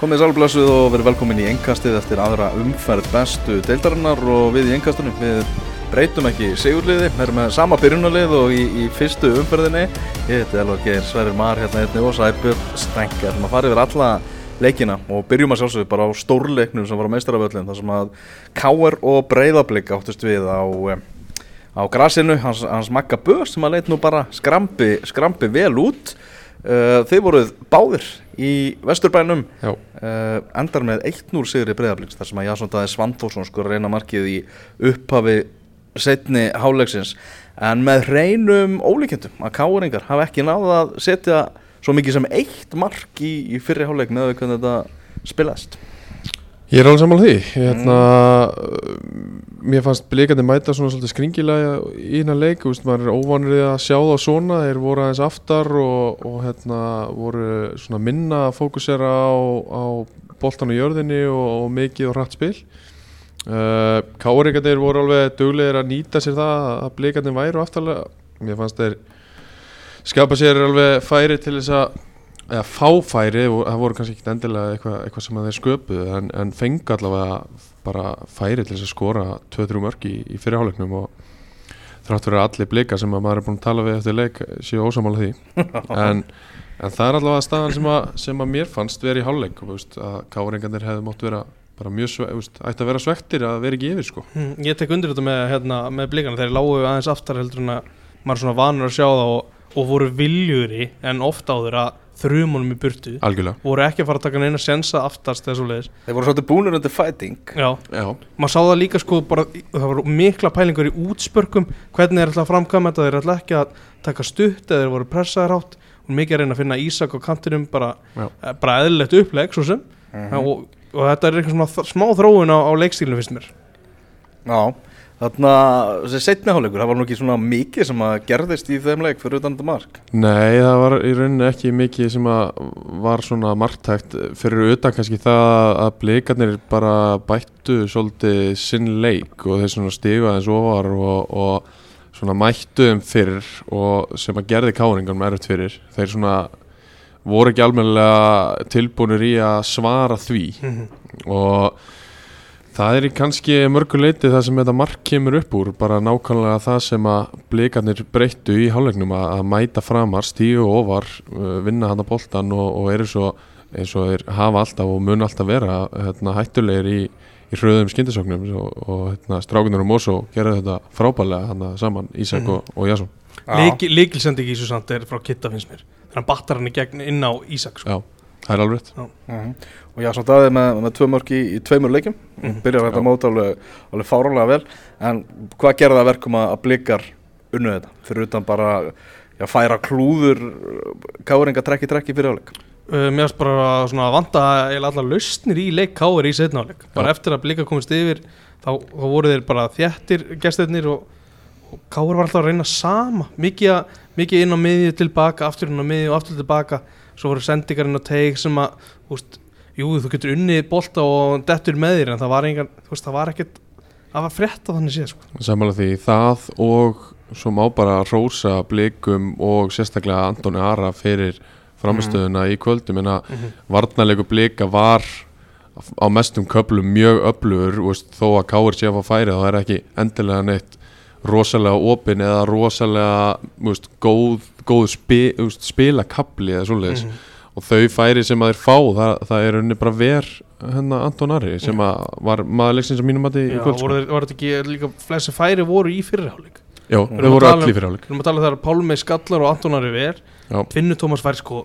Komið sálblessuð og verið velkomin í engkastið eftir aðra umferð bestu deildarinnar og við í engkastunum við breytum ekki sigurliði, við erum með sama byrjunarlið og í, í fyrstu umferðinni. Ég heiti Elvar Geir Sverrir Mar hérna einni og Sæpur Stengar maður farið yfir alla leikina og byrjum að sjálfsögðu bara á stórleiknum sem var á meistaraföllin þar sem að Káer og Breiðablík áttust við á á grasinu, hans, hans makka börs sem að leit nú bara skrambi, skrambi vel út uh, þeir voruð báðir í Vesturbænum. Uh, endar með 1-0 sigri breyðabliks þar sem að Jasson Dæði Svandórsson sko reyna markið í upphafi setni hálegsins en með reynum ólíkjendum að káringar hafa ekki náða að setja svo mikið sem eitt mark í, í fyrri háleg með hvernig þetta spilaðist Ég er alveg á því. Hérna, mm. Mér fannst blikandi mæta svona svolítið skringilega í hérna leik. Veist, maður er óvanrið að sjá það svona þeir voru aðeins aftar og, og hérna, voru svona minna að fókusera á, á boltan og jörðinni og, og mikið og hratt spil. Uh, Káringandir voru alveg duglegir að nýta sér það að blikandi væru aftarlega. Mér fannst þeir skapa sér alveg færi til þess að eða fáfæri, það voru kannski ekki endilega eitthvað, eitthvað sem þeir sköpuð en, en fengi allavega bara færi til þess að skora 2-3 mörg í, í fyrirháleiknum og þrátt fyrir allir blika sem að maður er búin að tala við eftir leik séu ósamála því en, en það er allavega staðan sem að, sem að mér fannst verið í háleik að káringandir hefði mótt vera bara mjög svegt, ætti að vera svektir að vera ekki yfir sko. Hmm, ég tek undir þetta með, hérna, með blikana þeir lágu aðeins aftar heldur en að maður er svona vanur að sjá það og, og voru viljuri en ofta áður að þrjumunum í burtu. Algjörlega. voru ekki að fara að taka neina sensa aftast eða svo leiðis Þeir voru svolítið búinur undir fighting. Já, Já. maður sá það líka sko bara, það voru mikla pælingar í útspörkum hvernig þeir ætla að framkama þetta, þeir ætla ekki að taka stutt eða þeir voru pressaðir átt og mikið að reyna að finna Ísak á kantinum bara, eh, bara eðlilegt uppleg svo sem. Uh -huh. og, og þetta er eitthvað smá þróun á, á leikstílinu fyrst mér. Já Þannig að þessi setniháleikur, það var nú ekki svona mikið sem að gerðist í þeim leik fyrir utan þetta mark? Nei, það var í rauninni ekki mikið sem að var svona marktækt fyrir utan kannski það að blikarnir bara bættu svolítið sinn leik og þeir svona stiga eins ofar og, og svona mættu þeim fyrir og sem að gerði káringan með erfitt fyrir. Þeir svona voru ekki almennilega tilbúinur í að svara því -hmm. og Það er kannski mörguleiti það sem þetta mark kemur upp úr, bara nákvæmlega það sem að blikarnir breyttu í hálfleiknum að, mæta framar, stíu og ofar, uh, vinna hann að boltan og, og eru svo eins og þeir hafa alltaf og mun alltaf vera hérna, hættulegir í, í hröðum skindisóknum og, og hérna, strákunar og Mosó gera þetta frábælega hann saman, Ísak mm. og, og Jasson. Líkilsendi ekki Ísu samt er frá Kitta finnst mér, þannig að hann battar hann í gegn inn á Ísak sko. Já. Það er alveg uh -huh. og já, svona aðeins með, með tvö mörg í, í tveimur leikum uh -huh. byrjar þetta mót alveg, alveg fárálega vel. En hvað gerða það verkum að blikar unnu þetta? Fyrir utan bara já, færa klúður káringa trekki trekki fyrir áleik uh, Mér finnst bara að vanta allar lausnir í leik káir í setna áleik bara já. eftir að blika komist yfir þá, þá voru þeir bara þjættir gestirnir og, og káir var alltaf að reyna sama mikið, mikið inn á miðju tilbaka aftur inn á miðju og aftur tilbaka svo voru sendingarinn á teig sem að úst, jú þú getur unnið bolta og dettur með þér en það var, engan, veist, það var ekkert það var frett að þannig sé sko. Samanlega því það og svo má bara rosa blikum og sérstaklega Antoni Ara fyrir framistöðuna mm. í kvöldum en að mm -hmm. varnarlegu blika var á mestum köplum mjög öflugur þó að Káur sé að færi þá er ekki endilega neitt rosalega opin eða rosalega veist, góð góð spi, spilakabli eða svoleiðis. Mm -hmm. og þau færi sem að þeir fá það, það er unni bara ver hennar Anton Ari sem að var maður leiksins á mínum mati í kvöld voru, voru þetta ekki líka flessi færi voru í fyrirháleik? Já, þau voru allir í fyrirháleik. við erum að tala um það að Pálmei Skallar og Anton Ari ver Tvinnu Tómas fær sko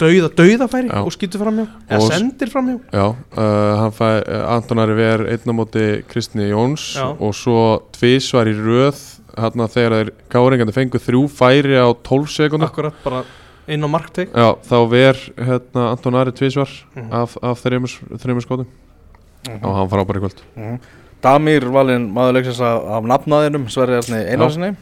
dauða, dauða færi já. og skýtur framjá eða sendir framjá já, uh, fæ, uh, Anton Ari ver einnamóti Kristni Jóns já. og svo tvís var í röð hérna þegar þeir gáringandi fengu þrjú færi á 12 sekundar Akkurat, bara inn á markteg Já, þá ver hérna Anton Ari tvísvar mm -hmm. af, af þreymur skotum mm -hmm. og hann frábæri kvöld mm -hmm. Damir valinn maður leiksins af nafnaðinum Sverri Erni Einarsinni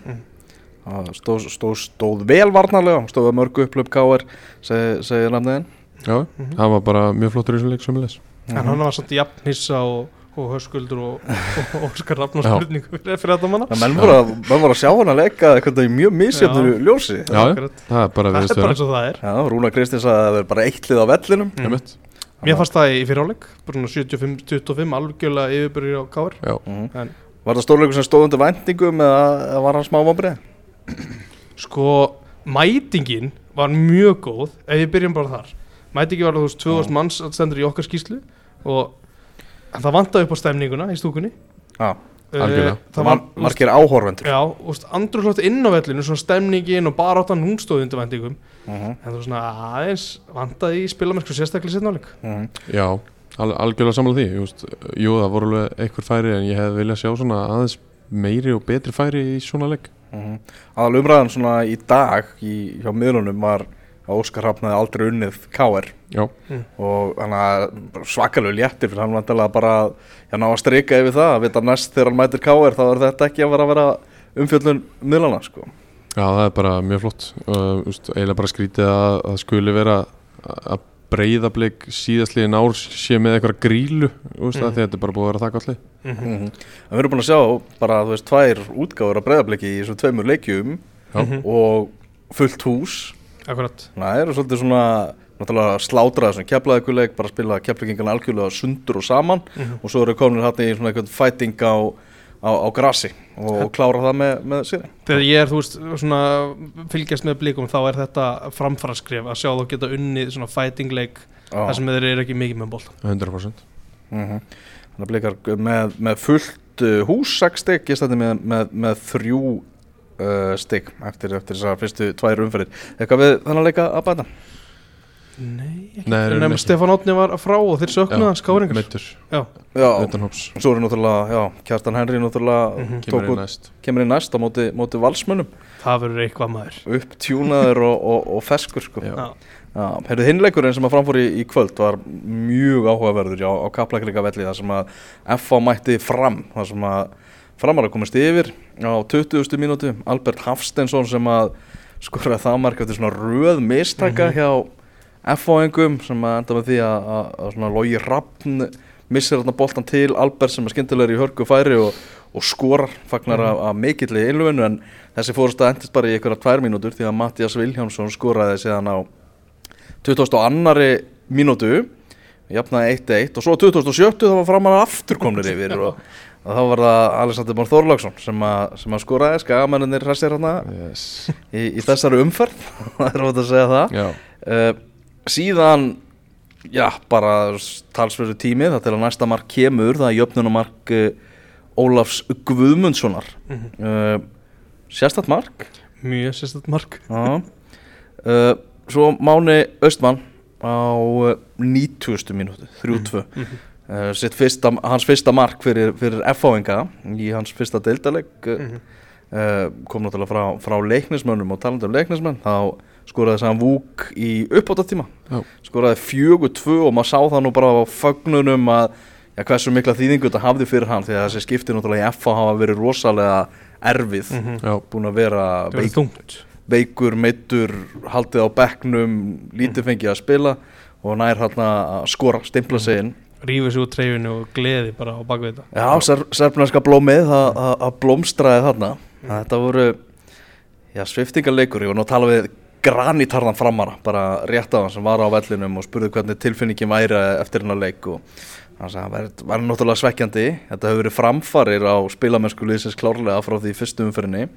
stóð, stóð, stóð vel varnarlega stóð mörgu upplöp káar seg, segir nafnaðin Já, hann var bara mjög flottur í þessu leik við les En hann var samt jafn hissa og og höskuldur og, og Óskar Rafnar spurningu fyrir, þetta manna. Menn voru að, að sjá hann að leika eitthvað í mjög mísjöfnur ljósi. Já, það er bara, það er bara eins og það er. Já, Rúna Kristins að það er bara eittlið á vellinum. Mm. Mér fannst það í fyriráleik, bara svona 75-25 algjörlega yfirbyrjir á káir Já, Mhm. En Var það stórleikur sem stóð undir væntingum eða eða var hann smá vombrið? Sko, mætingin var mjög góð ef við byrjum bara þar. Mætingin var þú veist 2000 manns að stendur í okkar skýslu og en það vantaði upp á stemninguna í stúkunni. Já, Algjörlega. Eh, Það var, Mar margir áhorvendur já, úst, andrúrslótt inn á vellinu, svona stemningin og bara áttan hún stóð undir væntingum. Mhm, en þú veist svona aðeins vantaði í spilamennsku sérstaklega setnáleik mhm. já al algjörlega sammála því just, Jú, það voru alveg einhver færi en ég hefði viljað sjá svona aðeins meiri og betri færi í svona leik Mhm. Aðal umræðan svona í dag í, hjá miðlunum var að Óskar Hrafnaði aldrei unnið KR Já, og svakalegu léttir fyrir hann vantilega bara að ná að streika yfir það að vita næst þegar hann mætir KR þá er þetta ekki að vera að vera umfjöllun miðlana sko. Já, það er bara mjög flott uh, just, eiginlega bara skrítið að, að skuli vera að breyðablik síðastliðin ár sé með eitthvað grílu úst, mm. því að þetta er bara búið að vera það gallið mm -hmm. mm Við erum búin að sjá bara þú veist tvær útgáfur af breyðabliki í þessum tveimur leikjum Mhm. og fullt hús Akkurat Það eru svolítið svona náttúrulega slátrað sem keflaðikuleik bara spila keflagingan algjörlega sundur og saman Mhm. og svo eru komin hérna í svona eitthvað fighting á, á, á grasi og klára það með, með sér Þegar ég er, þú veist, svona fylgjast með blikum þá er þetta framfaraskref að sjá þá geta unnið svona fighting leik þar sem þeir eru ekki mikið með bólta 100% Mhm. Þannig að blikar með, með fullt uh, hús 6 stygg, ég stætti með, með, með þrjú uh, stygg eftir, eftir þessar fyrstu tvær umferðir. Eitthvað við þannig að leika að bæta Nei, nefnum ekki. Stefán Átni var frá og þeir söknuða hans káringar Meittur, Já, Já, utan hóps svo er náttúrulega, já, Kjartan Henry náttúrulega Mhm. tók Kemur í út, næst kemur í næst á móti, móti valsmönnum það verður eitthvað maður upptjúnaður og, og, og feskur sko. Já. Já, Já, heyrðu hinleikurinn sem að framfór í, í kvöld var mjög áhugaverður já, á kaplakrika velli þar sem að FA mætti fram þar sem að framar að komast yfir á 20. mínútu Albert Hafstensson sem að skoraði það mark eftir svona röð mistaka Mhm. hjá FA-engum sem að enda með því að, að, að svona logi rappn missir þarna boltan til Albert sem er skemmtilegur í hörku færi og, og skorar fagnar Mhm. af, af mikilli innlöfinu en þessi fórust að endist bara í einhverja tvær mínútur því að Mattias Viljámsson skoraði síðan á 22. mínútu jafnaði 1-1 og svo á 27. þá var framar aftur komnir yfir og, og þá var það Alexander Már Þorláksson sem, að- sem að skoraði skagamennir hressir hérna yes. í, í þessari umferð það er ótt að segja það uh, síðan já, bara talsverðu tími það til að næsta mark kemur það er jöfnunumark uh, Ólafs Guðmundssonar Mhm. uh, sérstætt mark mjög sérstætt mark Já uh, Svo Máni Östmann á uh, 90. mínútu 3-2 Mhm. uh, sitt fyrsta, hans fyrsta mark fyrir, fyrir F-áinga í hans fyrsta deildaleg Mhm. uh, kom náttúrulega frá, frá leiknismönnum og talandi um leiknismenn þá skoraði þess að hann vúk í uppbótatíma Já. skoraði fjögur tvö og maður sá það nú bara á fögnunum að ja, hversu mikla þýðingu þetta hafði fyrir hann því að þessi skipti náttúrulega í FH hafa verið rosalega erfið. Mhm. já, búin að vera veik, veikur, meittur haldið á bekknum, lítið fengið að spila og nær hann að skora, stimpla sig inn. Rífur sig úr treyfinu og gleði bara á bakvið þetta. Já, ser, serfnarska blómið það blómstraði þarna. Þetta voru já, sviftingarleikur, ég var nú að tala við granítarðan framara, bara rétt á hann sem var á vellinum og spurði hvernig tilfinningin væri eftir hennar leik og hann sagði að það var náttúrulega svekkjandi. Þetta hefur verið framfarir á spilamennsku liðsins klárlega frá því fyrstu umferðinni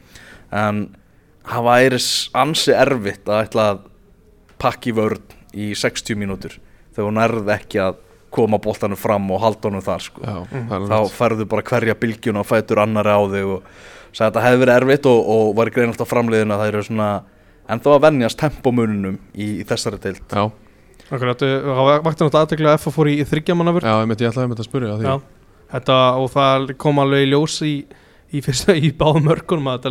en það væri ansi erfitt að ætla að pakki vörn í 60 mínútur þegar hún nærði ekki að koma boltanum fram og halda honum þar sko. Já er þá færðu bara hverja bylgjuna og fætur annari á þig og sagði að þetta hefði verið erfitt og, og var greinast á framliðin að það eru svona ennþá að venjast tempomununum í, í þessari deild. Já, Akkurat, uh, það vakti náttúrulega aðtekla að F fór í þryggjamanafur já, ég, ég ætlaði með þetta að spyrja því. Já, þetta og það kom alveg í ljós í, í fyrsta í báðum mörkunum að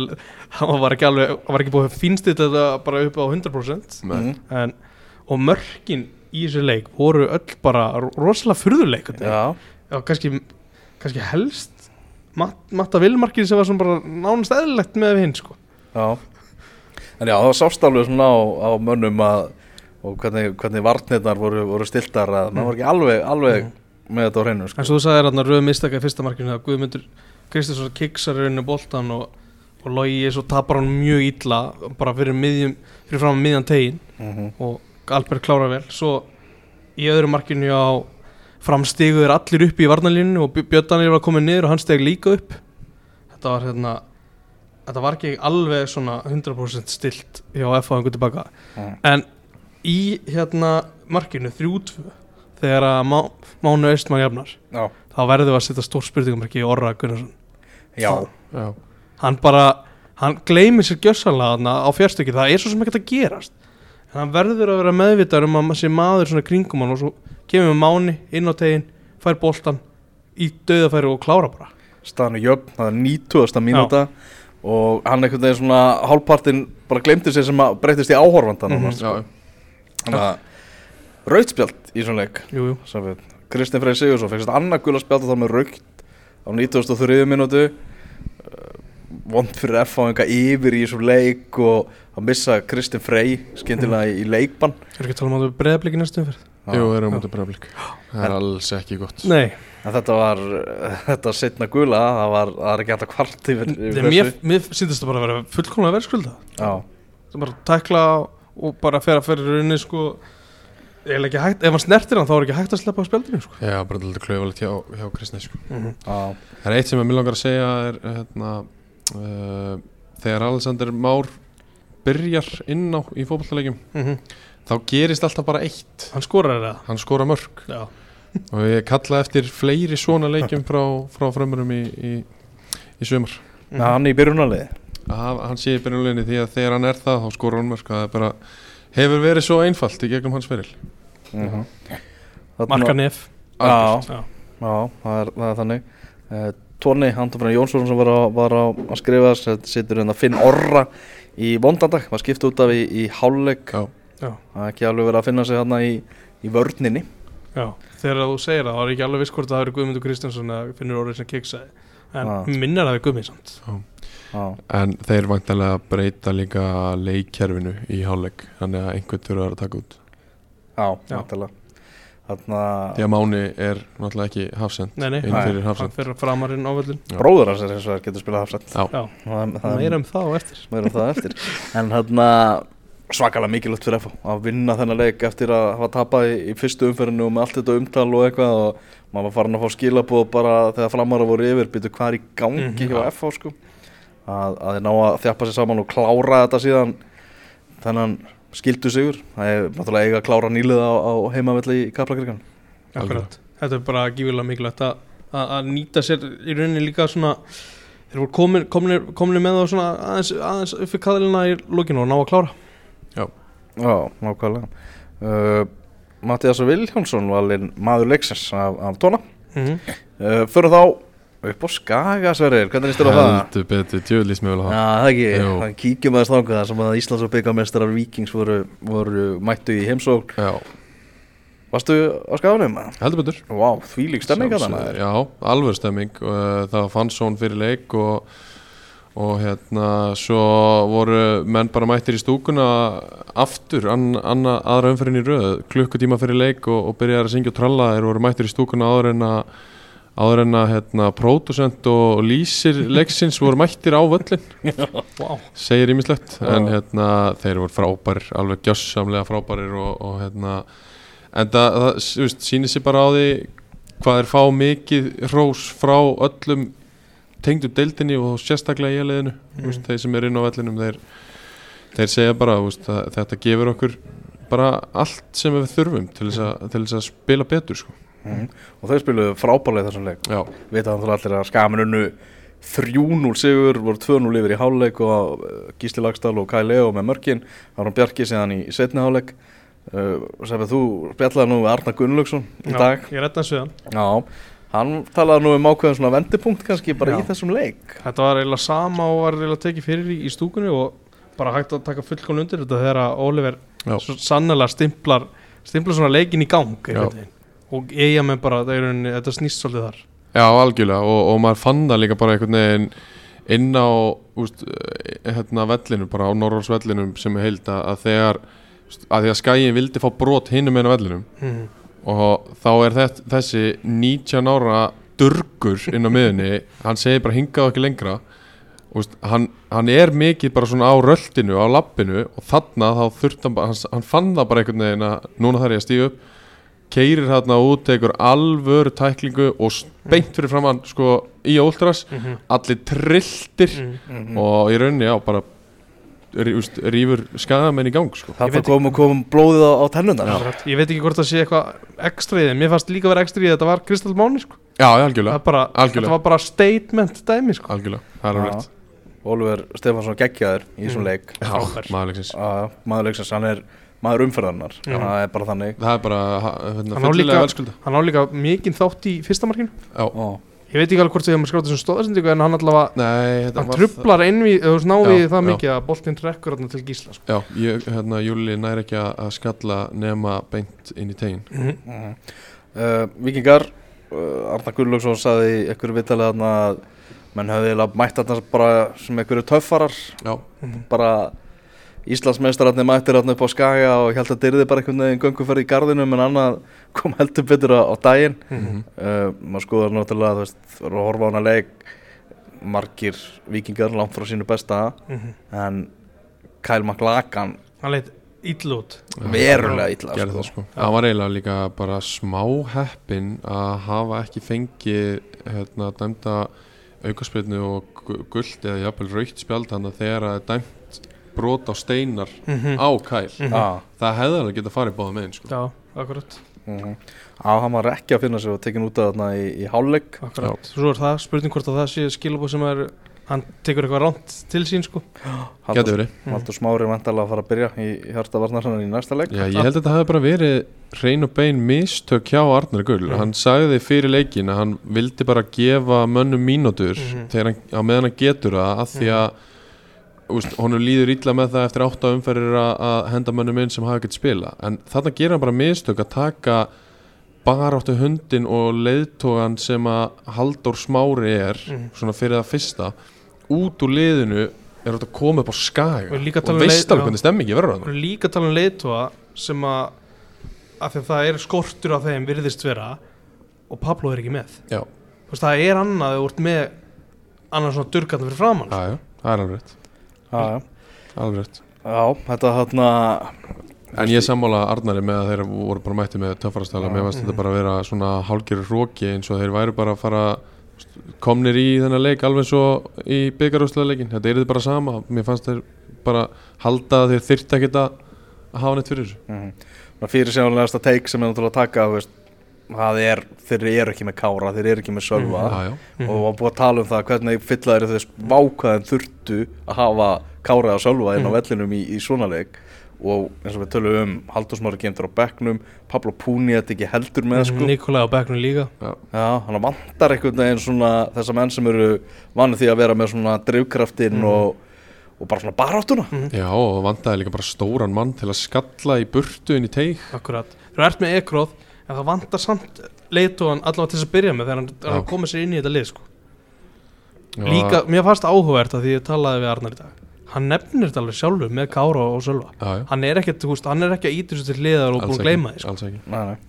það var ekki alveg, það var ekki búið að finnst þetta bara upp á 100% Nei. Mhm. en, og mörkin í þessu leik voru öll bara ro- rosalega Já, kannski, kannski helst Matt, Matta Vilmarkin sem var svona bara nánast eðlilegt með hinn sko. já En já, það var sást alveg svona á, á mönnum að og hvernig, hvernig varnirnar voru, voru stiltar að maður var ekki alveg, alveg með þetta á hreinu sko. en svo þú sagði þarna rauð mistaka í fyrsta markinu að Guðmundur Kristinsson kiksar rauninu boltan og, og logi svo tapar hann mjög illa bara fyrir, miðjum, fyrir fram að miðjan tegin mm og Albert klára vel. Svo í öðru markinu á framstigu er allir upp í varnalínu og Björndanir var komið niður og hann steg líka upp. Þetta var hérna þetta var ekki alveg svona 100% stilt hjá FH einhvern tilbaka. Mm. en í hérna markinu 3-2 þegar að Má, Mánu Austmann jafnar Já, þá verðum við að setja stór spurningamarki í Orra Gunnarsson. Já, Já, hann bara, hann gleymir sér gjössanlega þarna á fjárstöki, það er svo sem ekkert að gerast. En hann verður að vera meðvitað um að sé maður svona kringum hann og svo kemur við Máni inn á tegin fær boltan í döðafæri og klára bara. Staðan er jöfn, það er 90. mínúta og hann einhvern veginn svona hálfpartinn bara glemdi sér sem að breytist í áhorfanda Mhm. mm já, Þannig að rautspjald í svona leik. Kristinn Freyr Sigursson fekst annað gula spjald þá með raukt á 93. mínútu. Uh, vond fyrir F á enga yfir í þessum leik og að missa Kristinn Frey skemmtilega í, í leikbann. Er ekki að tala um að það breyðabliki næstu umferð? Jú, það er á móti breyflik Það er alls ekki gott. Nei, en þetta var þetta setna gula, það var, það var ekki að kvart yfir, yfir Þegar mér, mér syndist það bara að vera fullkomlega verðskulda. Já, það bara tækla og bara fer að fyrir rauninni sko eða ekki hægt, ef hann snertir hann þá er ekki hægt að sleppa á spjaldinu sko. Já, bara alltaf klauvalegt hjá, hjá Kristni sko. já, Það er eitt sem ég vil langar að segja er hérna, uh, þegar Alexander Már byrjar inn á í fótballtalegjum þá gerist alltaf bara eitt. Hann skorar það hann skora mörg já, og ég kalla eftir fleiri svona leikjum frá, frá frömmurum í, í, í sumar. Já, hann í byrjunarliði? Að hann- sé í byrjunleginni því að þegar hann er það þá skora hann mörg það er bara, hefur verið svo einfalt í gegnum hans feril. Mm -hmm. marka nef Já, já, Já, það er, það er þannig. Uh, Tóni, Andofræn Jónsson sem var, á, var á að skrifa sittur hérna Finn Orra í vondandag var skipt út af í, í já, það er ekki alveg verið að finna sig hérna í, í vörninni já. Þegar þú segir það, þá er ekki alveg viss hvort það er Guðmundur Kristjánsson eða finnur orðið sem kiksaði. En Já. minnar að það er Guðmund samt. Já, en þeir vantanlega breyta líka leikkerfinu í hálfleik þannig að einhvern þurfa að taka út. Já, Já. náttúrulega Þarna, því að Máni er náttúrulega ekki hafsend nei, nei, hann hafsend fyrir framarinn á völlin Já. bróður hans er eins og það getur spilað hafsett Já. já, það, meira um það á eftir. um það eftir. En hérna svakalega mikilvægt fyrir FH að vinna þennan leik eftir að hafa tapað í, í fyrstu umferðinu og með allt þetta umtal og eitthvað og maður var farin að fá skilabóð bara þegar framara voru yfir byrju hvað er í gangi Mhm. hjá FH sko? Að, að þeir ná að þjappa sér saman og klára þetta síðan þennan skildu sigur. Það er náttúrulega eiga að klára nýlið á, á heimavelli í Kaplakirkan Akkurat, þetta er bara gífilega mikilvægt að, að, að nýta sér í rauninni líka svona þeir voru komin, komin, komin með það svona aðeins, aðeins upp fyrir kaðlina í lókinu og ná að klára Já, nákvæmlega. Uh, Mattias Viljánsson valinn maður leiksins af, af tóna mm -hmm. uh, Fyrir þá upp á Skagasverðir, hvernig á það? heldur betur djöðlís með vel Já, það það ekki, það kíkjum aðeins þangað þar sem að Íslands og byggamestrar Víkings voru, voru mættu í heimsókn. Já, Varstu á Skaganum? heldur betur. Vá, því lík stemming að Sjálfsögðu, þannig Já, alveg stemming. Uh, það fann svon fyrir leik og, og hérna svo voru menn bara mættir í stúkuna aftur, an, anna, aðra umferðin í röð klukkutíma fyrir leik og, og byrjaði að syngja og tralla þeir voru mættir í stúkuna áður en að áður en að hérna, pródusent og lýsir leiksins voru mættir á völlin wow. segir ímislegt Já. en hérna, þeir voru frábærir alveg gjössamlega frábærir og, og hérna, en það, það sýnir sér bara á því hvað er fá mikið hrós frá öllum tengdu deildinni og sérstaklega í liðinu Mm. þeir sem er inn á vellinum þeir, þeir segja bara veist, að þetta gefur okkur bara allt sem við þurfum til þess að, til þess að spila betur sko. mm. Og þau spiluðu frábærlega í þessum leik já, Vita þannig allir að Skamin unnu 3-0 sigur, voru 2-0 yfir í háluleik og uh, Gísli Lagstall og Kai Leo með mörkin Aron Bjarki síðan í setni háluleik uh, Sæfið þú spjallaði nú við Arna Gunnlaugsson í Já, dag ég reddast við hann Já, hann talaði nú um ákveðin svona vendipunkt kannski bara Já. í þessum leik. Þetta var eiginlega sama og var eiginlega tekið fyrir í, í stúkunni og bara hægt að taka fullkon undir þetta þegar að Oliver svo sannlega stimplar stimplar svona leikin í gang og eiga með bara, rauninni, þetta snýst svolítið þar. Já algjörlega. Og, og maður fann það líka bara einhvern veginn inn á úst, hérna vellinu, bara á Norrálsvellinum sem er heild að, að þegar að því að skæin vildi fá brot hinum einu vellinum mm. Og þá er þess, þessi 19 ára durgur inn á miðunni hann segir bara hingað ekki lengra. Úst, hann, hann er mikið bara svona á röldinu, á lappinu og þarna þá þurft hann bara, hann, hann fann það bara einhvern veginn að núna þarf ég að stíga upp. Keirir hérna út, tekur alvöru tæklingu og s- beint fyrir framann sko í Ultras. Mhm. allir trilltir. Mhm. og í rauninni já, bara rífur skagamenn í gang sko. Það komum kom blóðið á, á tennunar. Ég veit ekki hvort það sé eitthvað ekstra í þeim. Mér fannst líka vera ekstra í þetta var Kristall Máni sko. Já, algjörlega, bara, Algjörlega. Þetta var bara statement dæmi sko. algjörlega, er Ólfur Stefansson geggjaður í þessum Mm. leik. Maðurleiksins Já, maður leiksins, hann er maður umferðarnar Já. það er bara þannig. Það er bara ha- hérna, Hann á líka- velskulda. Hann á líka mikinn þátt í fyrsta markinu. Já, Ég veit ekki alveg hvort þið hefum skrátt þessum stóðarsendingu En hann allavega nei, þetta Hann var trublar innví Þú veist náði Já, það já. mikið að boltinn trekkur þarna til gísla sko. Já, ég, hérna, Júli nær ekki að að skalla nema beint inn í tegin Mhm. mhm. uh, Víkingar uh, Arna Gullugson saði vitalið þarna að menn höfði mætt þarna bara sem einhverju töffarar Já, Mhm. bara Íslandsmeistararnir mættir þarna upp á Skaga og ég held að dyrði bara einhvern veginn gönguferð í gardinu en annað kom heldur betur á, á daginn Mhm. uh, maður skoðar náttúrulega þú veist, þú eru að horfa á hana leik margir vikingar langt frá sínu besta Mhm. en Kyle McLagan Hann leit ill út verulega illa gerði sko. sko Það var eiginlega líka bara smá heppin að hafa ekki fengið hérna, dæmda aukaspilnu og gu- gult eða jafnvel raukt spjald þannig að þegar það er dæmt brot á steinar Mhm. á kæl Mhm. Já, það hefði alveg getað farið báða megin sko. Já, akkurat mhm. Já, hann var ekki að finna sig og tekin út af þarna í, í hálfleik Akkurat, svo er það spurning hvort að það sé skilabóð sem er hann tekur eitthvað ránt til sín sko Getur verið Haldur Smári vantarlega að fara að byrja í hjarta varnarsannar í næsta leik Já, ég held að þetta hefði bara verið hrein og bein mistök hjá Arnar Gull Mhm. hann sagði fyrir leikin að hann vildi bara gefa mönnum mínútur Mhm. þegar hann, á meðan hann getur það af því að úst, honum líður illa með það eftir átta umferðir að, henda mönnum inn sem hafa ekkert spila en þarna gerir hann bara mistök að taka bara áttu hundin og leiðtógan sem að Halldór Smári er Mhm. svona fyrir það fyrsta út úr liðinu er þetta að koma upp á skaga. Og og um veist alveg hvernig stemmingi verður og hann líka tala um leiðtóa sem að af því að það er skortur á þeim virðist vera og Pablo er ekki með. Já, það er annað að þú ert með annað svona durgarnar fyrir framann það er alveg rétt. Alveg rétt. Já, þetta þarna En ég sammála Arnari með að þeir voru bara mætti með töffarastæla. Mér Mhm. þetta bara að vera svona hálgjörur róki eins og þeir væru bara að fara komnir í þennan leik alveg svo í byggarúslega leikin Þetta er bara sama. Mér fannst þeir bara halda þeir þyrta ekkert að hafa neitt fyrir þessu. Mm fyrir sjáanlegasta teik sem er náttúrulega að taka þú veist, það er, þeir eru ekki með kára þeir eru ekki með sölva. Mhm. Já, já, Mhm. og var búið að tala um það hvernig fyllaðir þess vákaðin þurftu að hafa kára og sölva inn á Mhm. vellinum í, í svona leik. Og eins og við tölum um Haldur Smári gemtur á bekknum Pablo Púni þetta ekki heldur með sko. Nikolai á bekknum líka. Já, hann vantar einhvern veginn svona þessa menn sem eru vanið því að vera með svona drivkraftinn Mhm. og, og bara svona baráttuna. Já og vandaði líka bara stóran mann til að skalla í burtu inn í teig. Akkurat. Þú ert með ekróð en það vantar samt leiðtóan allavega til þess að byrja með þegar hann, hann komið sér inn í þetta lið sko. Já, líka, mér fannst áhugavert að því ég talaði við Arnar í dag hann nefnir þetta alveg sjálfur með Kára og Sölva Já, já, hann er ekki, veist, hann er ekki að íta þessu til hliðar og búin að gleyma því sko.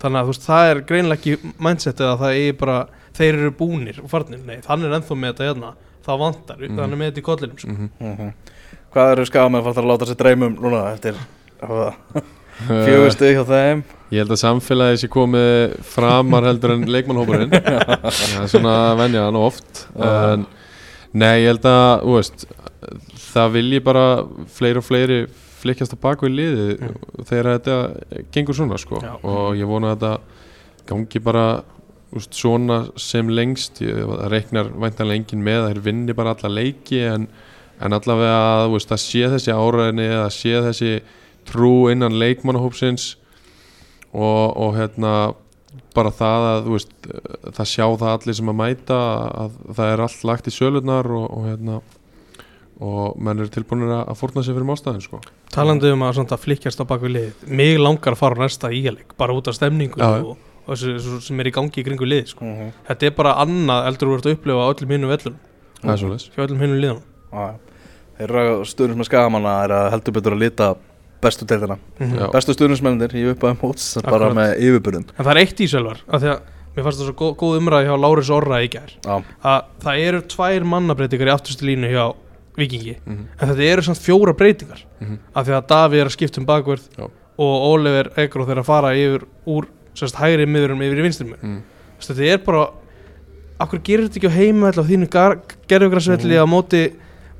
þannig að þú veist, það er greinlega ekki mindsetið að það er bara, þeir eru búnir og farnir, nei, hann er ennþá með þetta hérna það vantar, Mhm. hann er með þetta í kollinum sko. mm Mhm. Hvað eru skafamenn fannst að láta sér dreymum núna eftir -hmm. Fjögur stig hjá þeim. Ég held að samfélagi sé komið framar heldur en leikmannhópurinn Það er svona að venja hann oft en, Nei, ég held að veist, það vilji bara fleiri og fleiri flikkjast á baku í liði þegar þetta gengur svona sko. Og ég vona að þetta gangi bara úst, svona sem lengst. Ég, það reiknar væntanlega engin með að þeir vinni bara alla leiki en, en allavega að veist, það sé þessi áræðinni að sé þessi trú innan leikmannahópsins og, og hérna bara það að þú veist það sjá það allir sem að mæta að það er allt lagt í sölunar og, og hérna og menn eru tilbúinir að að fórna sér fyrir mástæðin sko. talandi um að, svona, að flikkjast á baku lið mig langar að fara á næsta íhjalik bara út af stemningu Já. og, og þessu, þessu sem er í gangi í kringu lið sko. Mhm. þetta er bara annað eldur ert að upplifa á öllum hinnum vellum það er svolítið hjá öllum hinnum liðum Já. Þeir eru stuðnins með skagamanna er að heldur betur að lita bestu deildina Já. bestu stuðnismennir í uppaðum móts bara með yfirbyrðun en það er eitt í sölvar af því að mér fannst það svo góð, góð umræði hjá Láris Orra í gær Já, að það eru tvær mannabreitingar í afturstu línu hjá Vikingi Mhm. en þetta eru samt fjóra breytingar Mhm. af því að Daví er að skipta um bakverð Já. og Oliver Egro þeir að fara yfir úr sérst hægri miðurum yfir í vinstri miður mm. þetta er bara akkur gerir þetta ekki á heima á þínu gerðugrasvelli Mm. á móti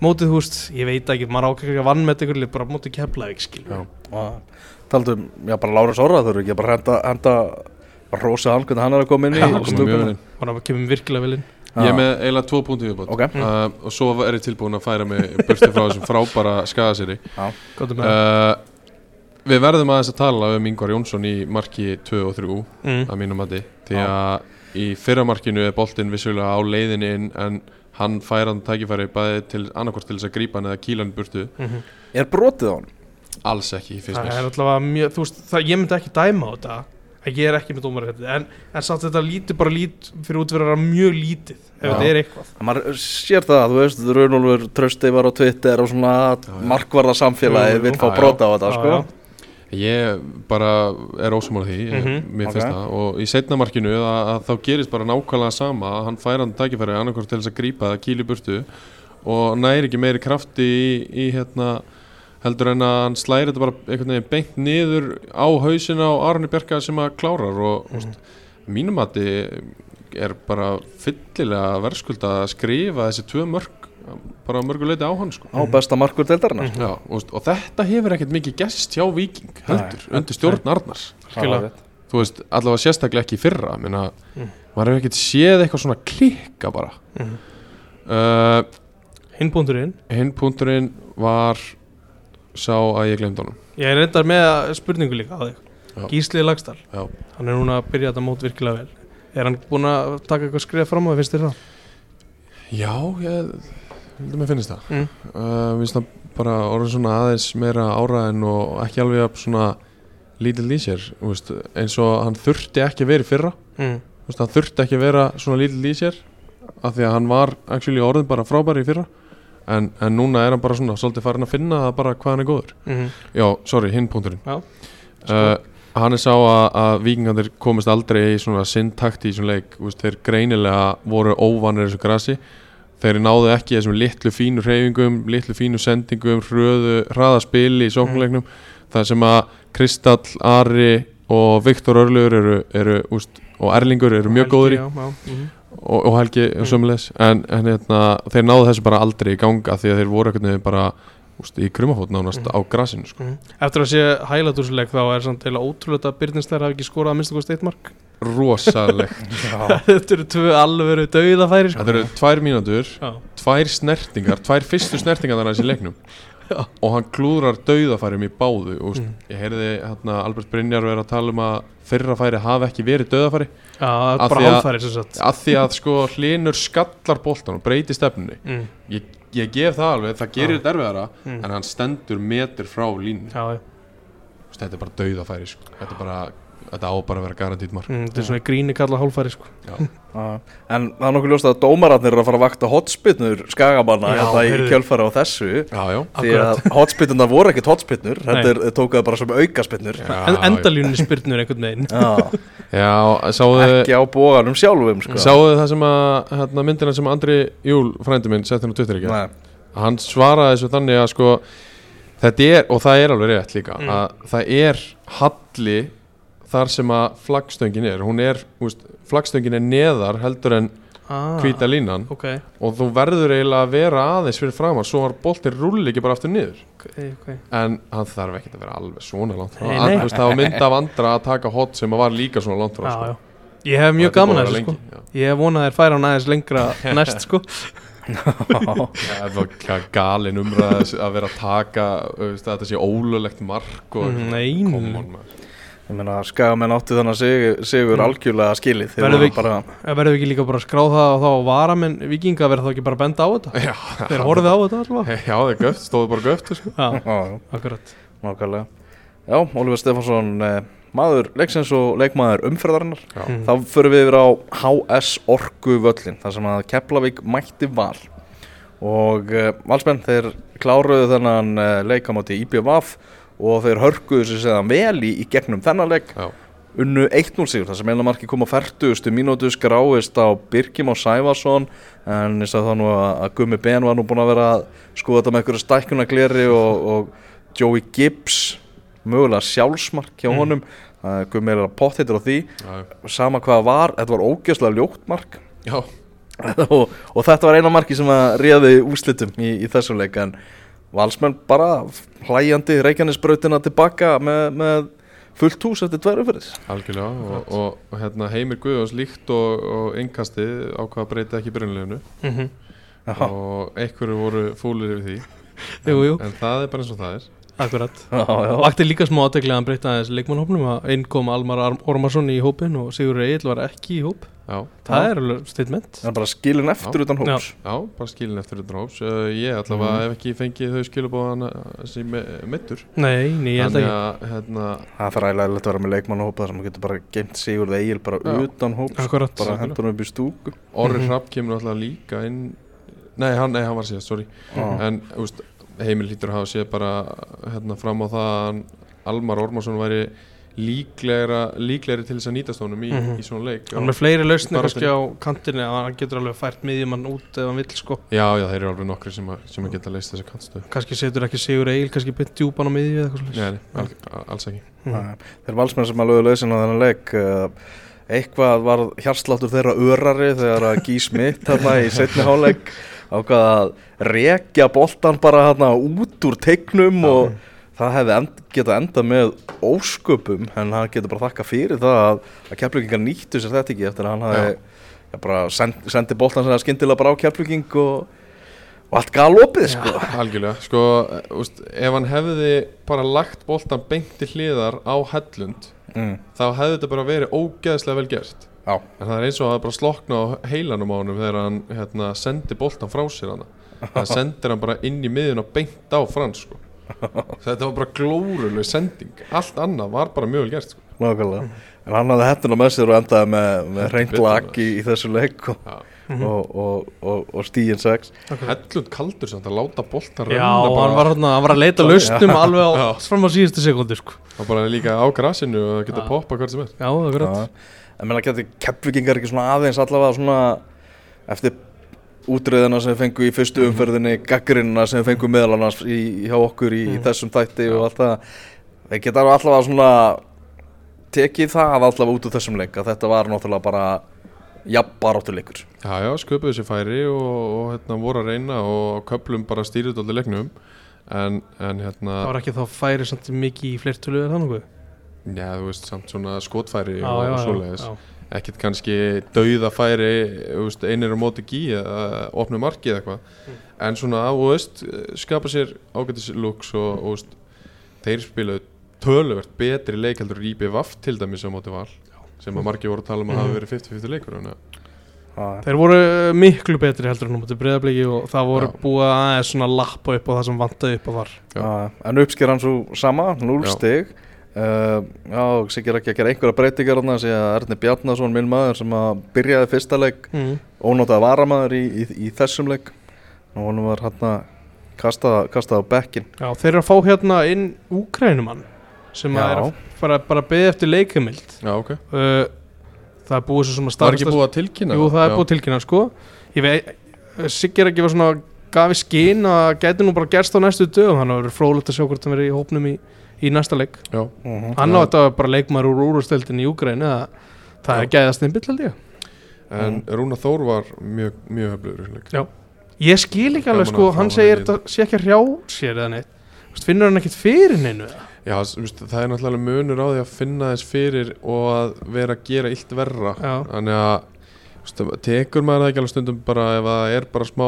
mótið veist, ég veit ekki maður ákveður að vann með þetta bara á móti keflaðið skil Já. og taldum, já bara Lárus Orra þurfu ekki bara henda, henda rósa hann hvernig hann er að koma inn í inn. bara kemur virkilega vel inn? Ég er með eiginlega tvo punktu viðbót. Ok. uh, og svo er ég tilbúin að færa mig burti frá þessum frábæra með uh, Við verðum aðeins að tala um Ingvar Jónsson í marki 2 og 3 mm. að mínum mati. Því að í fyrra markinu er boltinn vissulega á leiðinni inn en hann fær hann tækifæri bæði til annarkvort til þess að grípa hann eða kýla hann burtu Mm Er brotið á hann? alls ekki fyrst það er mér alltaf mjög, þú veist, það, ég myndi ekki dæma á þetta að ég er ekki með dómar en, en samt þetta lítur bara lít fyrir út fyrir að vera mjög lítið ef Já. þetta er eitthvað maður sér það, þú veist, Runolfur Trösti var á Twitter og svona já. markvarða samfélagi Jú, jú. vil fá brota á þetta, Já, sko já. Ég bara er ósumála því mm Mhm. mér finnst það og í setna markinu að, að þá gerist bara nákvæmlega sama að hann fær hann tækifæri annarkvort til þess að grípa það kýli burtu og næri ekki meiri krafti í, í hérna heldur en að hann slæri þetta bara einhvern veginn beint niður á hausin á Arni Bjarka sem að klárar og mm. mínum að er bara fyllilega verðskulda að skrifa þessi tvö mörg bara að mörgu leiti á hann sko á besta markur deildarinnar Já, og, og þetta hefur ekkert mikið gæst hjá Viking heldur, Nei. undir stjórn Arnars þú veist, allavega sérstaklega ekki í fyrra minna, Mm. maður hefur ekkert séð eitthvað svona klikka bara Mhm. uh, hinn búndurinn hinn punkturinn var sá að ég glemd honum ég er reyndar með spurningu líka á þig. Gísli Lagstall, Já. hann er núna að byrja þetta mót virkilega vel er hann búinn að taka eitthvað skrifa fram á það, finnst þér það? já, ég heldur mér finnst það Mm. uh, finnst það bara orðin svona aðeins meira áraðin og ekki alveg svona lítill í sér veist, eins og hann þurfti ekki að vera fyrra Mm. Veist, hann þurfti ekki að vera svona lítill í sér af því að hann var actually orðin bara frábæri í fyrra en, en núna er hann bara svona svolítið farin að finna bara hvað hann er góður Mm. já, sorry, hinn punkturinn Já. uh, hann er sá að, að vikingandir komist aldrei í svona sintakti í svona leik, veist, þeir greinilega voru óvanir þessu grasi þeir náðu ekki þessum litlu fínu hreyfingum litlu fínu sendingum hröðu, hraða spili í sóknuleiknum það sem að Kristall, Ari og Viktor Örlugur eru, eru úst, og Erlingur eru mjög góður í. Mhm. og, og Helgi mm. sömulegs en, en hérna, þeir náðu þessu bara aldrei í ganga því að þeir voru einhvern veginn bara úst, í krumafót nánast Mhm. á grasinu sko. Mhm. eftir að sé hælat úr þessu leik þá er samt eða ótrúlega að Byrninsleir hafi ekki skorað að minnsta kosti eitt mark rosalegt þetta eru tvö alveg döiðafæri sko. þetta eru tvær mínútur, Já. tvær snertingar tvær fyrstu snertingar þannig í leiknum Já. og hann klúðrar dauðafærim í báðu og Mm. ég heyrði hérna, Albert Brynjar vera að tala um að fyrra færi hafi ekki verið dauðafæri Já, það er Af bara að- hálfæri sem sagt að því að sko hlinur skallar boltan og breyti stefnunni mm. ég, ég gef það alveg, það gerir þetta erfiðara Mm. en hann stendur metur frá línu þetta er bara dauðafæri sko. þetta er bara, þetta á bara að vera garantít mark Mm, þetta er svona í gríni kalla hálfæri sko. Já. Já. en það er nokkuð ljóst að dómararnir eru að fara að vakta hotspinnur skagamanna Já, hérna í heyrðu. kjölfara á þessu já, já, því að hotspinnurna voru ekkert hotspinnur Nei. þetta er, tókuðu bara sem aukaspinnur Já, en, já. endalínu spyrnur einhvern veginn Já, já, sáðu ekki á bóganum sjálfum sko. sáðu það sem að hérna, myndina sem Andri Júl frændi minn setti hann á Twitter ekki Nei. hann svaraði þessu þannig að sko þetta er, og það er alveg rétt líka Mm. að það er halli þar sem að flaggstöngin er. Hún er, úst, flaggstöngin er neðar heldur en ah, hvíta línan ok, og þú verður eiginlega að vera aðeins fyrir framar svo var boltin rulli ekki bara aftur niður. Ok, ok. En hann þarf ekki að vera alveg svona langt frá. Veist, það var mynd af andra að taka hot sem að var líka svona langt frá já, sko. ég hef mjög gaman að þessu sko. já. ég að þær færa hann aðeins lengra næst sko. Það var ga- galin umræð að vera að taka þetta sé ólulegt mark og Mm, nei, Come nei. Ég meina skagamenn áttu þannig að Mm. algjörlega skilið. Þeir Verðum voru við- bara verður við ekki líka bara að skrá það og þá varamenn vikinga verður þá ekki bara að benda á þetta? Já, þeir horfið á þetta allavega? Já, það er göft, stóðu bara göft sko. já, já, akkurat. Nákvæmlega. Já, Ólfur Stefansson eh, maður leiksins og leikmaður umferðarinnar. Já. Mm. þá förum við yfir á HS Orku völlin þar sem að Keflavík mætti val. Og uh, valsmenn þeir kláruðu þennan uh, leik á móti IBVF og þeir hörkuðu sér segðan vel í, í gegnum þennan leik Já. unnu 1-0 sigur þar sem eina marki kom á 40. mínútu skráist á Birkim á Sævarsson en ég sagði þá nú að, Gummi Ben var nú búin að vera að skoða þetta með einhverju stækkunagleri og, og Joey Gibbs mögulega sjálfsmark hjá Mm. honum uh, Gummi er að pott heitir á því Já, sama hvað var, þetta var ógeðslega ljótt mark já, og, og þetta var eina marki sem að réði úslitum í, í þessum leik en valsmenn bara hlæjandi Reykjanesbrautina tilbaka með, með fullt hús eftir tvær umferðis algjörlega og, og, og hérna Heimir Guðjóns líkt og, og innkasti ákvað að breyta ekki byrjunleginu Mhm. Já, og einhverju voru fúlir yfir því. Jú, jú, en það er bara eins og það er akkurat. Já, já. Vakti líka smá aðteglega að hann breyta aðeins leikmannhópnum að einn kom Almar Ormarsson í hópin og Sigur Egil var ekki í hóp. Já, Það er alveg statement. Það er bara skilin eftir Já. utan hóps. Já, bara skilin eftir þetta hóps. Uh, ég allavega Mhm. hef ekki fengið þau skilubóðan sem mittur Nei, nei, ég held ekki. að hérna, Það er ræðilega að vera með leikmannahópa þar sem getur bara geimt Sigurð Egil bara Já. utan hóps Akkurat. bara hendur hann upp í stúku. Orri Mhm. Hrapp kemur alltaf líka inn nei, hann, nei, hann var síðast, sorry. Já. en úst, Heimir lítur að hafa séð bara hérna, fram á það að Almar Ormarsson væri líklegra líklegri til þess að nýtast honum í, Mhm. í svona leik. Hann er með fleiri lausnir Bara kannski á kantinu að hann getur alveg fært miðjumann út ef hann vill sko. Já, já, þeir eru alveg nokkri sem, að, sem að geta leist þessi kantstöð Kannski setur ekki Sigur Egil kannski bytt djúpan á miðju eða eitthvað Nei, svolítið nei, al, alls ekki. Mhm. Þeir valsmenn sem að lögðu lausin á þennan leik uh, eitthvað var hjarsláttur þeirra örari þegar að Gís mitt þarna í setni háleik ákvað að rekja boltan bara þarna út úr tegnum og það hefði end, geta endað með ósköpum en hann getur bara þakka fyrir það að, að keflugingar nýttu sér þetta ekki eftir að hann hafi já, bara send, sendi boltan sem það skyndilega bara á kefluging og, og allt galopið sko. algjörlega, sko, úst, ef hann hefði bara lagt boltan beint til hliðar á hellund mm. þá hefði þetta bara verið ógeðslega vel gert Já, En það er eins og að það bara slokna á heilanum á honum þegar hann hérna, sendi boltan frá sér hana. Það sendir hann bara inn í miðun og beint á frans sko. Þetta var bara glóruleg sending. Allt annað var bara mjög vel gert sko. nákvæmlega En hann hafði hettuna með sér og endaði með, með reynd lag í, í þessu leik og, Já. Mhm. og, og, og, og stíin 6 Hellund kaldur samt að láta boltan Já, renna hann var, hann, hann var að leita lausnum alveg á, fram á síðustu sekundu sko. hann bara líka á grasinu og það geta Já. poppa hvert sem er. Já, akkurat Já, en menn að geta keppvikingar ekki svona aðeins allavega svona eftir útröðina sem við fengum í fyrstu Mhm. umferðinni, gaggrinna sem annars í, hjá okkur í, í Mhm. þessum þætti og allt það við geta allavega svona tekið það allavega út úr þessum leik að þetta var náttúrulega bara jafnbaráttuleikur Já, já, sköpuðu sér færi og, og hérna, voru að reyna og köplum bara stýrið allir leiknum. En, en hérna, Það var ekki þá færi samt mikið í fleirtölu eða þannig? Já, þú veist, samt svona skotfæri Já, og, og svoleiðis. ekkert kannski dauða færi þú veist, einir á móti gí eða opnu marki eða eitthvað. En svona, þú veist, skapa sér ágætis looks og, og veist, þeir spilaðu töluvert betri leik heldur í IBVF til dæmis á móti val sem að margi voru að tala um að Mhm. hafa verið 50-50 leikur þannig að Þeir voru miklu betri heldur en á móti breyðabliki og það voru Já. búið aðeins svona lappa upp á það sem vantaði upp á þar Já. Já, en uppsker hann svo sama, 0 Já. stig uh, Já, Siggi er ekki að gera einhverja breytingar þarna því að Erni Bjarnason, minn maður sem að byrjaði fyrsta leik mm. ónótað varamaður í, í, í þessum leik og honum var hann kastað, kastað á bekkin Já, þeir eru að fá hérna inn Úkrænumann sem Já. að er að bara, bara beðið eftir leikamild Já, ok, uh, Það er búið sem að það er ekki búið að tilkynna Jú, það? er Já. búið tilkynna sko. Ég veit, Siggi er ekki var svona gafi skinn að gæti nú bara gerst á næstu dögum. Þannig að það verður frólægt að sjá hvort hann verður í hópnum í, í næsta leik. Já, Hann á Já. þetta bara leikmaður úr úrstöldin í Úgræni það, það er gæðast einn bill held ég. En Rúna Þór var mjög, mjög höflugur í þessum leik. Já. Ég skil ekki alveg sko, að hann segir þetta sé ekki að hrjá sér eða neitt. Finnur hann ekkit fyrir neinu eða? Já, það er náttúrulega munur á því að finna þess fyrir og að vera að gera illt verra Já. þannig að tekur maður það ekki alveg stundum bara ef það er bara smá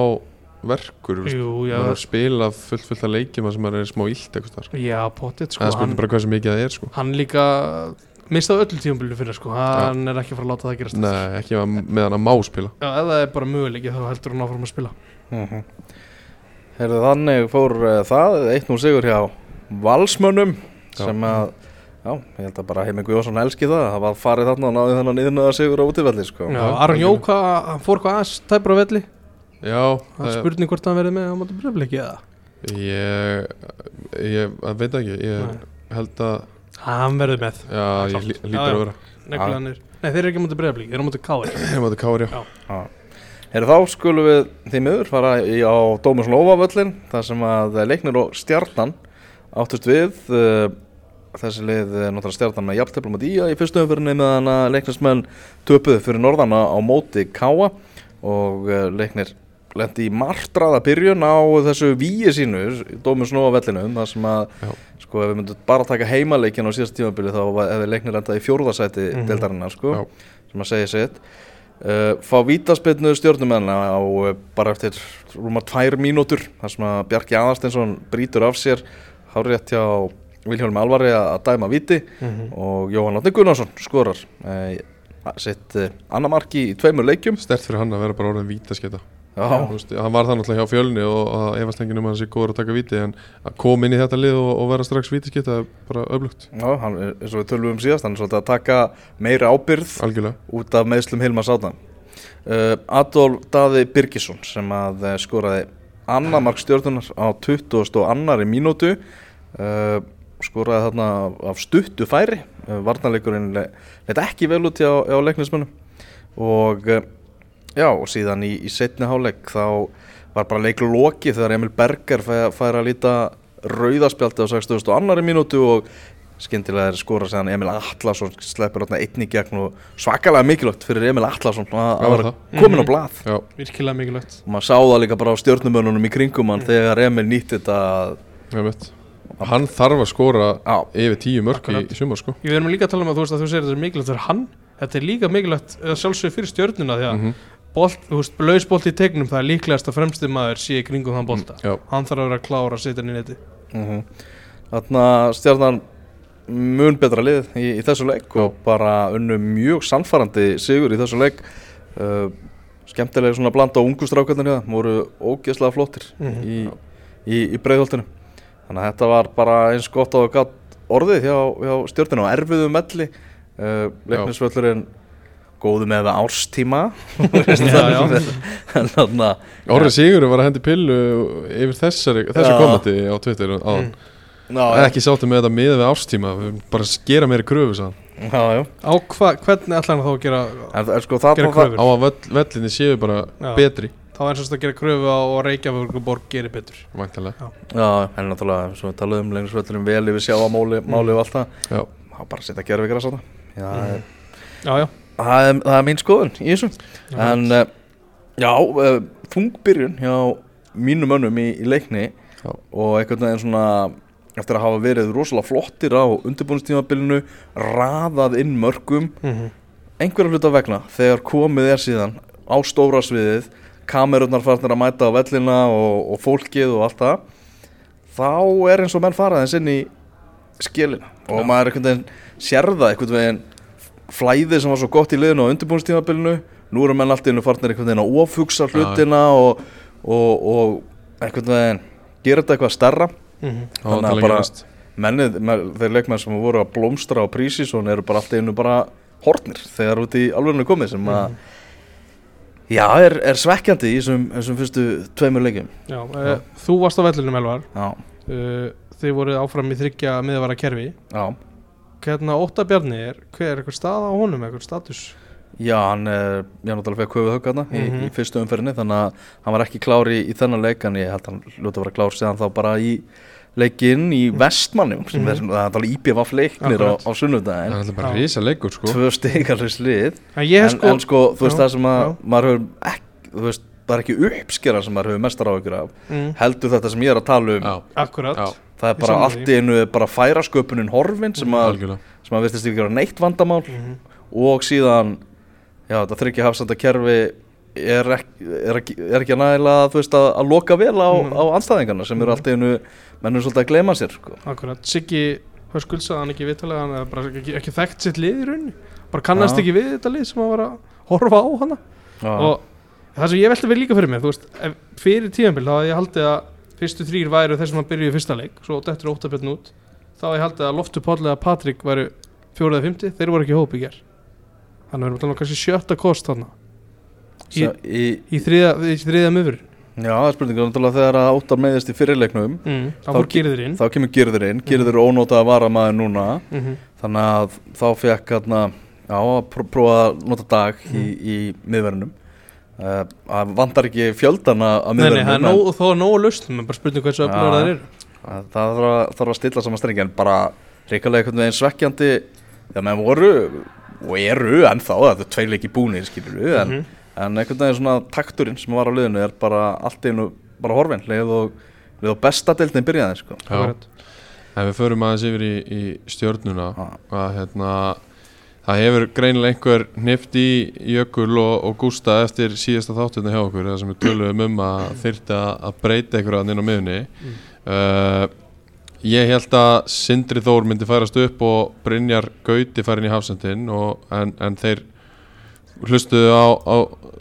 verkur Jú, já, maður er að spila fullt fullt að leikjum sem maður er smá illt sko. já, potið sko það spurning bara hversu mikið það er sko. hann líka mistaði öllu tíumbilu fyrir sko Hann er ekki að fara að láta það gerast Nei, ekki að- með hann að má spila Já, ef það er bara möguleiki þá heldur hann áfram að spila Mhm. Heyrðu þannig fór uh, það 1-0 sigur hjá Valsmönnum Já. sem að já, ég held að bara Heimi Guðjónsson elski það það var farið þarna og náði þennan yðnaða sigur á útivelli sko. Aron Jó, algjörlega. hvað, hann fór hvað aðeins tæpur á velli Já, Það er það, spurning hvort hann verði með á móti breyfleiki eða ég, ég veit ekki ég Nei. held að Hann verði með já, ég Klárt. lí- Já, lítur já. að vera Neglanir Nei, þeir eru ekki á móti breyfleiki, þeir eru á móti káir ég mátti kári, já Já. Heyrðu þá skulum við því miður fara í, á Dómus Lófa völlin þar sem að leiknir og stjarnan áttust við uh, þessi lið er náttúrulega stjarnan með jafnteflum á dýja í fyrstu umfyrinni meðan að leiknismenn töpuðu fyrir norðana á móti Káa og uh, leiknir lendi í martraða byrjun á þessu víi sínu, dómus nú á vellinu þar sem að, Já. sko, ef við myndum bara taka heimaleikin á síðast tímabili þá hefði leiknir endað í fjórðasæti mm Mhm. deildarinnar, sko, Já. sem að segja sitt uh, fá vítaspilnu stjórnumenn á bara eftir rúma tvær mínútur þar sem að Bjarki Aðarsteinsson brýtur af sér hárétt hjá Vilhjálmi Alvari að dæma víti Mhm. og Jóhann Átni Gunnarsson skorar uh, sitt uh, annar marki í tveimur leikjum. Stert fyrir hann að vera bara orðin vítasketa Já, Þú veist, hann var það náttúrulega hjá fjölni og efast enginn um að hann sé góður að taka víti en að koma inn í þetta lið og, og vera strax vítasketa er bara öflugt, Já, hann, er- eins og við tölum um síðast, hann er svolítið að taka meiri ábyrð algjörlega. út af meðslum Hilmar Sátan. Uh, Adolf Daði Birgisson sem að skoraði annar mark stjórnunar á 20 og annari mínútu, uh, skoraði þarna af- stuttu færi, uh, varnarleikurinn leitt ekki vel út hjá, hjá leiknismönnum. Og uh, já, og síðan í, í setni háleik þá var bara leikur loki þegar Emil Berger fæ- fær að líta rauðaspjaldi á 60 og annari mínútu og skyndilega er skora séðan Emil Atlasson sleppur einni í gegn og svakalega mikilvægt fyrir Emil Atlasson að að vera komin á Mhm. blað. Já, virkilega mikilvægt. Og maður sá það líka bara á stjórnumönunum í kringum hann þegar Emil nýtti þetta Hann þarf að skora á, yfir tíu mörg í, í sumar sko. Við erum líka að tala um að þú veist að þú segir að þetta er mikilvægt fyrir hann. Þetta er líka mikilvægt sjálfsög fyrir stjörnuna því að Mhm. bolt, þú veist, lausbolt í tegnum það er líklegast að fremsti maður sé í kringum þann bolta. Já, Hann þarf að vera klár að setja hann í neti mm þarna stjarnan mun betra lið í, í þessu leik og bara unnu mjög sannfarandi sigur í þessu leik. Uh, skemmtilega svona blanda á ungustrákarnir voru ógeðslega flottir Mhm. í, í, í breiðholtinu. Þannig að þetta var bara eins gott á orðið hjá, hjá stjórninu á erfiðu melli. Uh, leiknisvöllurinn góðu með árstíma. Orri Sigurður var að hendi pillu yfir þessari, þessu komandi á Twitter á, Mm. Ná, ekki sáttum með þetta miða við árstíma við viljum bara skera meiri kröfu sann. já. Á hva, hvernig ætla hann þá að gera En, sko það Gera það- kröfur. á að völl, vellinni séu bara Já. betri þá er eins og að gera kröfu á og Reykjavík gerir betur væntanlega Já, en náttúrulega, svo við talaðum um leiknisvöllurinn vel yfir sjáamáli máli og allt það Já, þá bara setja að sáta Já, Mhm. Já, já, það, er, það er mín skoðun í þessu Já. En uh, já, uh, þungbyrjun hjá mínum önnum í, í leikni Já. og einhvern veginn svona eftir að hafa verið rosalega flottir á undirbúinstímabilinu raðað inn mörgum Mhm. einhverja hluta vegna þegar komið er síðan á stóra sviðið kamerunnar farnir að mæta á vellina og, og fólkið og allt það þá er eins og menn fara þess inn í skilina og Já. maður einhvern veginn sérða einhvern veginn flæðið sem var svo gott í liðinu á undirbúinstímabilinu nú eru menn allt í einu farnir einhvern veginn að ofugsa hlutina og, og, og einhvern veginn gera þetta eitthvað stærra Mhm. það Þannig að bara- mennið, me- þeir leikmenn sem voru að blómstra á prísísson eru bara allt í einu bara hortnir þegar út í alveginu komið sem að já, er, er svekkjandi í þessum, þessum fyrstu tveimur leikjum. Já, uh, þú varst á vellinum Elvar. Já, uh, Þið voruð áfram í þryggja miðvara kerfi já, Hvernig Óta Bjarni er, hver er eitthvað staða á honum, eitthvað status? Já hann er ég náttúrulega fekk höfuð höggarna í, Mhm. í fyrstu umferðinni þannig að hann var ekki klár í, í þennan leik en ég held að hann lúti að vera klár síðan þá bara í leikinn í vestmannum sem Mhm. er, það er alveg IBF leiknir á, á það sunnudaginn er bara risa leikur sko. Tvö stigarlis lið En sko, en sko, þú veist Já, það sem að já. maður hefur ekki, þú veist, það er ekki uppskera sem maður hefur mestar áhyggjur af. Mm, heldur þetta sem ég er að tala um. Já, akkurat. Já, það er bara allt í einu er bara færasköpunin horfin sem að, algjörlega. sem að vistist ekki vera neitt vandamál. Mm, og síðan já, þetta þryggja hafsenda kerfi er ekki, er ekki, er ekki þú veist, að, að loka vel á, Mhm. á anstæðingarna sem eru Mhm. allt í einu mennum svolítið að gleyma sér sko. Akkurat, Siggi Höskuld sagði hann ekki vitalega hann er bara ekki, ekki þekkt sitt lið í rauninni bara kannast Já. ekki við þetta lið sem að vera að horfa á hana Já. og það sem ég velti við líka fyrir mér þú veist, fyrir tíðanbíl þá hafði ég haldið að fyrstu þrýr væru þeir sem að byrja í fyrsta leik svo dettur óttabjörn út þá hafði ég haldið að Loftur Páll eða Patrik væru fjórið eða fymti, þeir voru ekki í hóp í ger þannig að við erum að tala um kannski sjötta kost þarna. Í, Svo, í, í þriða, þriða miður já, það er spurningur náttúrulega þegar að óttar meðist í fyrirleiknum mm, þá Þá þá kemur Girður inn, Girður er ónótað að vara maður núna. Mm -hmm. þannig að þá fekk hérna, já, að pró- prófa að nota dag í, Mhm. í miðverðinum. Uh, að vantar ekki fjöldana að Nei, nei, það er miðverðinum er nógu en bara spurning hversu öflugur Já. það er það þarf að, þarf að stilla saman strengi en bara reikalega einhvern veginn svekkjandi. Þegar menn voru og eru ennþá, það er tveileiki búnir skilur við, en, Mhm. en einhvern veginn svona takturinn sem var á liðinu er bara allt einu bara horfinn, leið og, leið og besta deildin byrjaði sko. Já. En við förum aðeins yfir í, í stjörnuna Já. að hérna það hefur greinilega einhver hnift í Jökul og, og Gústa eftir síðasta þáttunni hjá okkur það sem við töluðum um að þyrfti að breyta einhverja inn á miðunni uh, ég held að Sindri Þór myndi færast upp og Brynjar Gauti færin í hafsendin en, en þeir hlustuðu á, á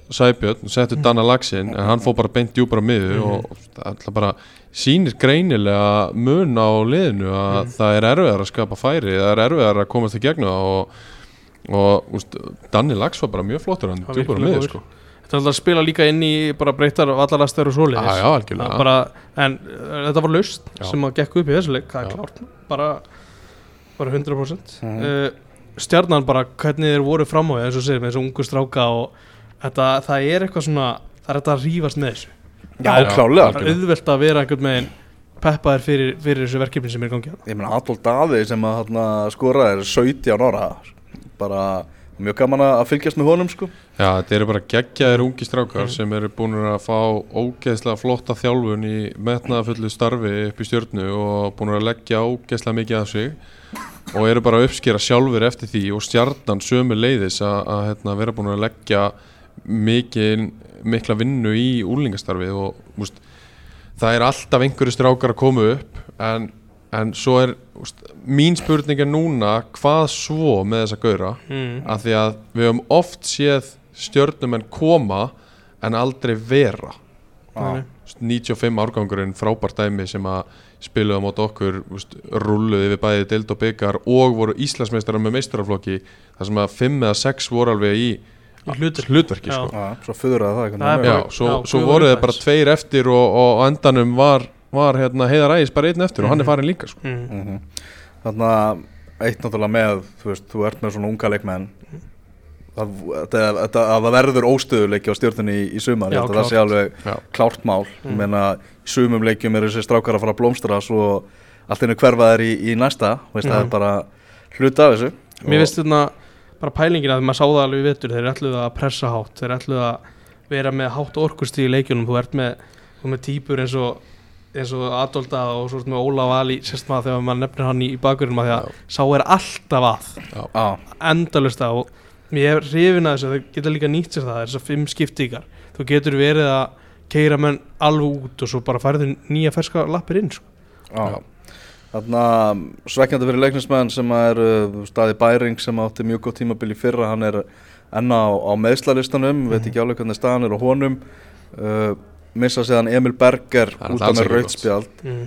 Sæbjörn og settu Danna Laxinn en hann fór bara beint djúpar á miðu og það ætla bara sýnir greinilega mun á liðinu að það er erfiðar að skapa færi það er erfiðar að komast í gegnu og, og úst, Danni Lax var bara mjög flottur hann djúpar á miðu sko. Þetta er alltaf að spila líka inn í bara breytar vallarastar og svoleiðis Já, já, algjörlega. Það bara, En uh, þetta var laust Já. sem að gekk upp í þessu leik Það er Já. klárt bara, bara 100% Mhm. uh, Stjarnan bara hvernig þeir voru fram á því eins og segir með þessu ungu stráka og þetta, það er eitthvað svona það er þetta að rífast með þessu Já, Það er- klálega Það er auðvelt að vera einhvern veginn peppaðir fyrir, fyrir þessu verkefni sem er í gangi hérna. Ég meina Adolf Daði sem að hérna, skora er 17 ára bara mjög gaman að fylgjast með honum sko. Já, þetta eru bara geggjaðir ungi strákar sem eru búin að fá ógeðslega flotta þjálfun í metnaðafullu starfi upp í stjörnu og búin að leggja ógeðslega mikið að sig og eru bara að uppskera sjálfur eftir því og stjarnan sömu leiðis að, að hérna, vera búin að leggja mikil, mikla vinnu í úlingastarfið og úst, það er alltaf einhverju strákar að koma upp en, en svo er úst, mín spurning er núna hvað svo með þessa gauðra mm. af því að við höfum oft séð stjörnumenn koma en aldrei vera nei. 95 árgangurinn frábært dæmi sem að spiluðu á mót okkur úst, rulluði við bæði deild og byggar og voru Íslandsmeistarar með meistaraflokki þar sem að 5 eða 6 voru alveg í hlutverki. sko. Svo föðuraði það. Já, bara- svo, já, svo Guðvarður voru þið Bæs. bara tveir eftir og, og endanum var, var hérna, Heiðar Ægis bara einn eftir og hann er farin líka sko. Mm. Mhm. Þannig að eitt náttúrulega með þú veist, þú ert með svona unga leikmenn það, þetta, þetta, að það verður óstöðuleiki á stjórnunni í, í sumar Já, það sé alveg Já. klárt mál Mm. ég meina, í sumum leikjum eru þessi strákar að fara að blómstra svo allt einu hverfaðir í, í næsta veist, það Mhm. er bara hluta af þessu Mér veist þetta bara pælingin að maður sá það alveg í vetur þeir ætluðu að pressa hátt þeir ætluðu að vera með hátt orkusti í leikjunum þú ert með, með típur eins og eins og Adolda og svo með Ólaf Ali sérst maður þegar maður nefnir hann í, bakgrunum að því að sá er alltaf að. Já, endalust að og ég er hrifin að þessu að þau geta líka nýtt sér það þessar fimm skiptingar. Þú getur verið að keira menn alveg út og svo bara færðu nýja ferska lappir inn sko. já. Þarna svekkjandi fyrir leiknismenn sem er uh, staði Bæring sem átti mjög góð tímabil í fyrra hann er enn á, á meðslalistanum veit ekki alveg hvernig staðan er á honum. Uh, missa síðan Emil Berger Það er út af með rautspjald mm.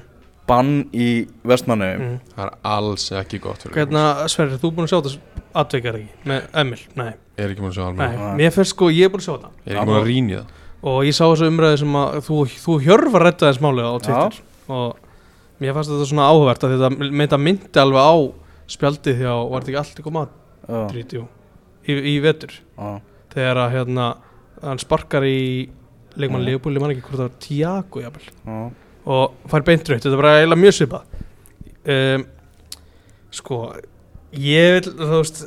bann í vestmannu Mm. það er alls ekki gott fyrir Hvernig, Sverrir, þú búin að sjá þetta atveikar ekki? Með Emil? Nei, ég er ekki búin að sjá mér finnst sko, ég er búin að sjá þetta. Ég er ekki búin að rýna það. Og ég sá þessu umræði sem að þú, þú hjörfa redda þess málið á Twitter. Og mér fannst þetta svona áhugavert að þetta meint að myndi alveg á spjaldið hjá, var þetta ekki allt ykkur madrít, jú, í, í vetur. Já, þegar að hérna hann sparkar í leikmann Já. Leopold, ég man ekki hvort það var Tiago já, og fær beintraut þetta er bara eiginlega mjög svipað. Um, sko ég vil, þú veist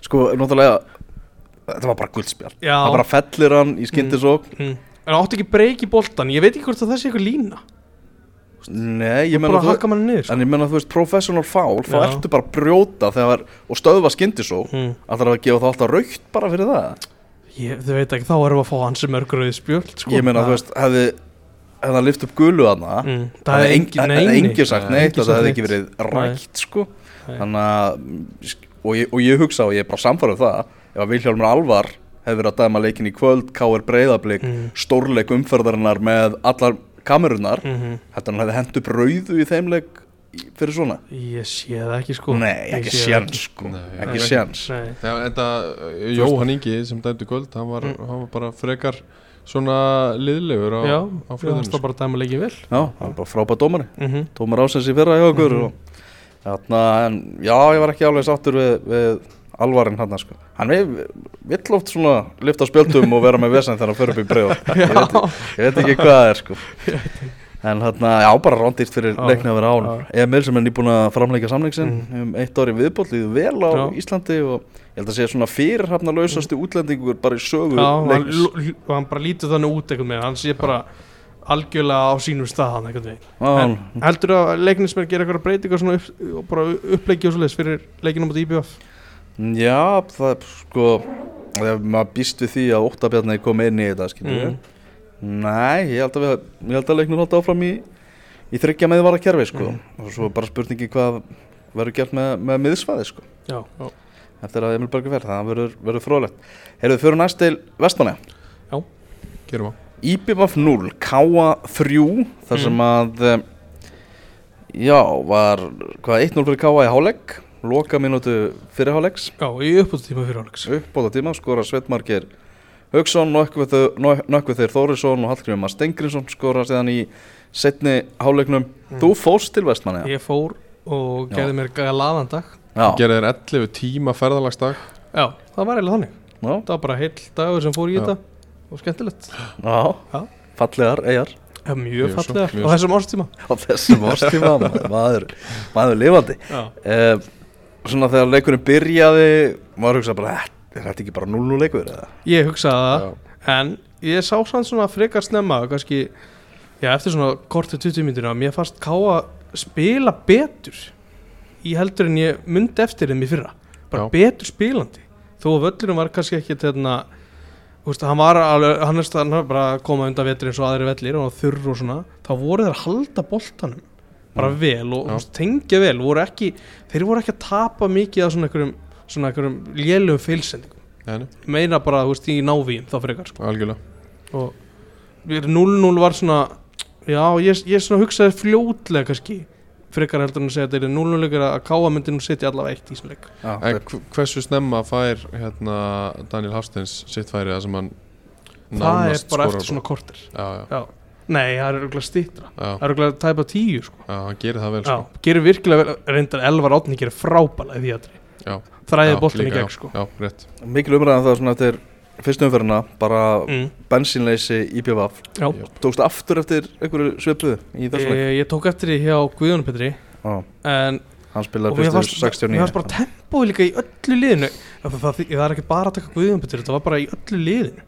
Sko, náttúrulega þetta var bara guldspjald já, það bara fellir hann í skyndisók mm, en átti ekki breyki boltan? Ég veit ekki hvort að það sé eitthvað lína. Nei, ég menna að þú sko. En ég menna þú veist, professional foul þá ertu bara að brjóta þegar og stöðva skyndisók mm. Alltaf að gefa það alltaf raukt bara fyrir það Ég, þau veit ekki, þá erum við að fá hans sem örgröðið spjöld sko. Ég meina, þú veist, hefði hefði hann lift upp gulu þarna mm, Það hefði nei. engin sagt Nei, neitt og það hefði ekki verið rætt sko. Þannig að og ég, og ég hugsa og ég er bara samfærið um það ef að Vilhjálmur Alvar hefði verið að dæma leikin í kvöld K.R. Breiðablík Mm. stórleik umferðarinnar með allar kamerunar Mhm. Þetta hann hefði hendt upp rauðu í þeim leik í- fyrir svona? Ég sé það ekki sko. Nei, ekki séns sko. Nei, Ekki þetta uh, Jóhann Ingi sem dæmdi kvöld hann var, Mm. hann var bara frekar svona liðlegur á, á þú varst flöðunum það bara dæma leikið vel. Já, það var bara frábæð dómari. Mm -hmm. Dómar ásins í fyrra hjá okkur Mhm. og, þarna, en já, ég var ekki alveg sáttur við, við alvarinn hann sko. hann vil, vill oft svona lifta spjöldum og vera með vesen þegar hann fyrir upp í bregð ég, veit- ég veit ekki hvað það er sko. En hérna, já, bara rándýrt fyrir Já, leikni að vera án. Emil sem er nýbúin að framleika samleiksin Mhm. um eitt ári viðbót líður vel á Já. Íslandi og ég held að sé svona fyrirhafna lausasti útlendingur bara í sögu Já, hann, hann bara lítur þannig út einhvern veginn, hann sé bara algjörlega á sínum stað hann einhvern veginn Já, hann- Heldur að leiknismenn gera eitthvað breytingar svona upp, og bara uppleiki og svoleiðis fyrir leikinum á IBF? Já, það er sko maður býst við því að Óttabjarni kom inn í þetta, skilur Mm. Nei, ég held að, við, ég held að leiknum halda áfram í, í þryggja með vara kerfi, sko. Mm. og svo bara spurningi hvað verður gert með, með miðsvæði, sko. Já, já. eftir að Emil Berger fer, það verður, verður fróðlegt. Heyrðu, fyrir næst til Vestmanna Gerum á IBF 0, K 3 þar sem að eh, já, var hvað 1-0 fyrir K í hálegg loka mínútu fyrir háleggs Já, í uppbúðtíma fyrir áleiks uppbóta tíma skora Sveitmarkir Haugsson, Nökkvið þeir Þórisson og Hallgrímur Mar Stengrinsson skora síðan í setni hálegnum Þú fórst til Vestmanni Ég fór og gerði mér gæða dag. Gerði þér 11 tíma ferðalagsdag. Já, það var eiginlega þannig. Já, Það var bara heill dagur sem fór í þetta og skemmtilegt. Já, Já. fallegar eigar Já, mjög Mjög svo, fallegar. mjög á þessum árstíma. Á þessum árstíma maður, maður, maður lifandi. Eh, Svona þegar leikurinn byrjaði maður hugsa bara, "Eh, er þetta ekki bara 0-0 leikur eða? ég hugsaði það. En ég sá sann svona frekar snemma kannski, já eftir svona korti 20 myndina, mér fannst Káa spila betur í heldur en ég myndi eftir þeim í fyrra. Bara Já. betur spilandi. Þó að völlurinn var kannski ekki þarna þú veist, hann var alveg, hann er var bara að koma undan vetri eins og aðri vellir og þurr og svona, þá voru þeir að halda boltanum bara vel og veist, tengja vel, voru ekki þeir voru ekki að tapa mikið af svona einhverjum svona einhverjum lélugum feilsendingum. Nei, nei, meina bara, þú veist, í návíum þá frekar sko. Algjörlega. Og 0-0 var svona já, ég, ég svona hugsaði fljótlega kannski frekar heldur en að segja að þetta er 0-0 leikur að káa myndi nú setja allavega eitt í þessum leik. Já, En hv- hversu snemma fær hérna Daniel Hafsteins sitt færi það sem hann það er bara eftir svona kortir Já, já, já. nei, það er örgulega stýttra það er örgulega tæpa tíu sko. já, hann gerir það vel já, sko. gerir virkilega vel, reyndar Elvar Átni gerir frábælega í því aðri Já, þræði já, boltin í gegn sko. Já, rétt Mikil umræðan það svona eftir fyrstu umferðina bara mm. bensínleysi í BVF. Tókstu aftur eftir einhverju svipuðu í þessu leik? Ég, ég tók eftir því hjá Guðjón Petri Já, en hann og spilaði mér fyrstu fannst, mér 69 fannst bara tempói líka í öllu liðinu það, það, það, það er ekki bara að taka Guðjón Petri þetta var bara í öllu liðinu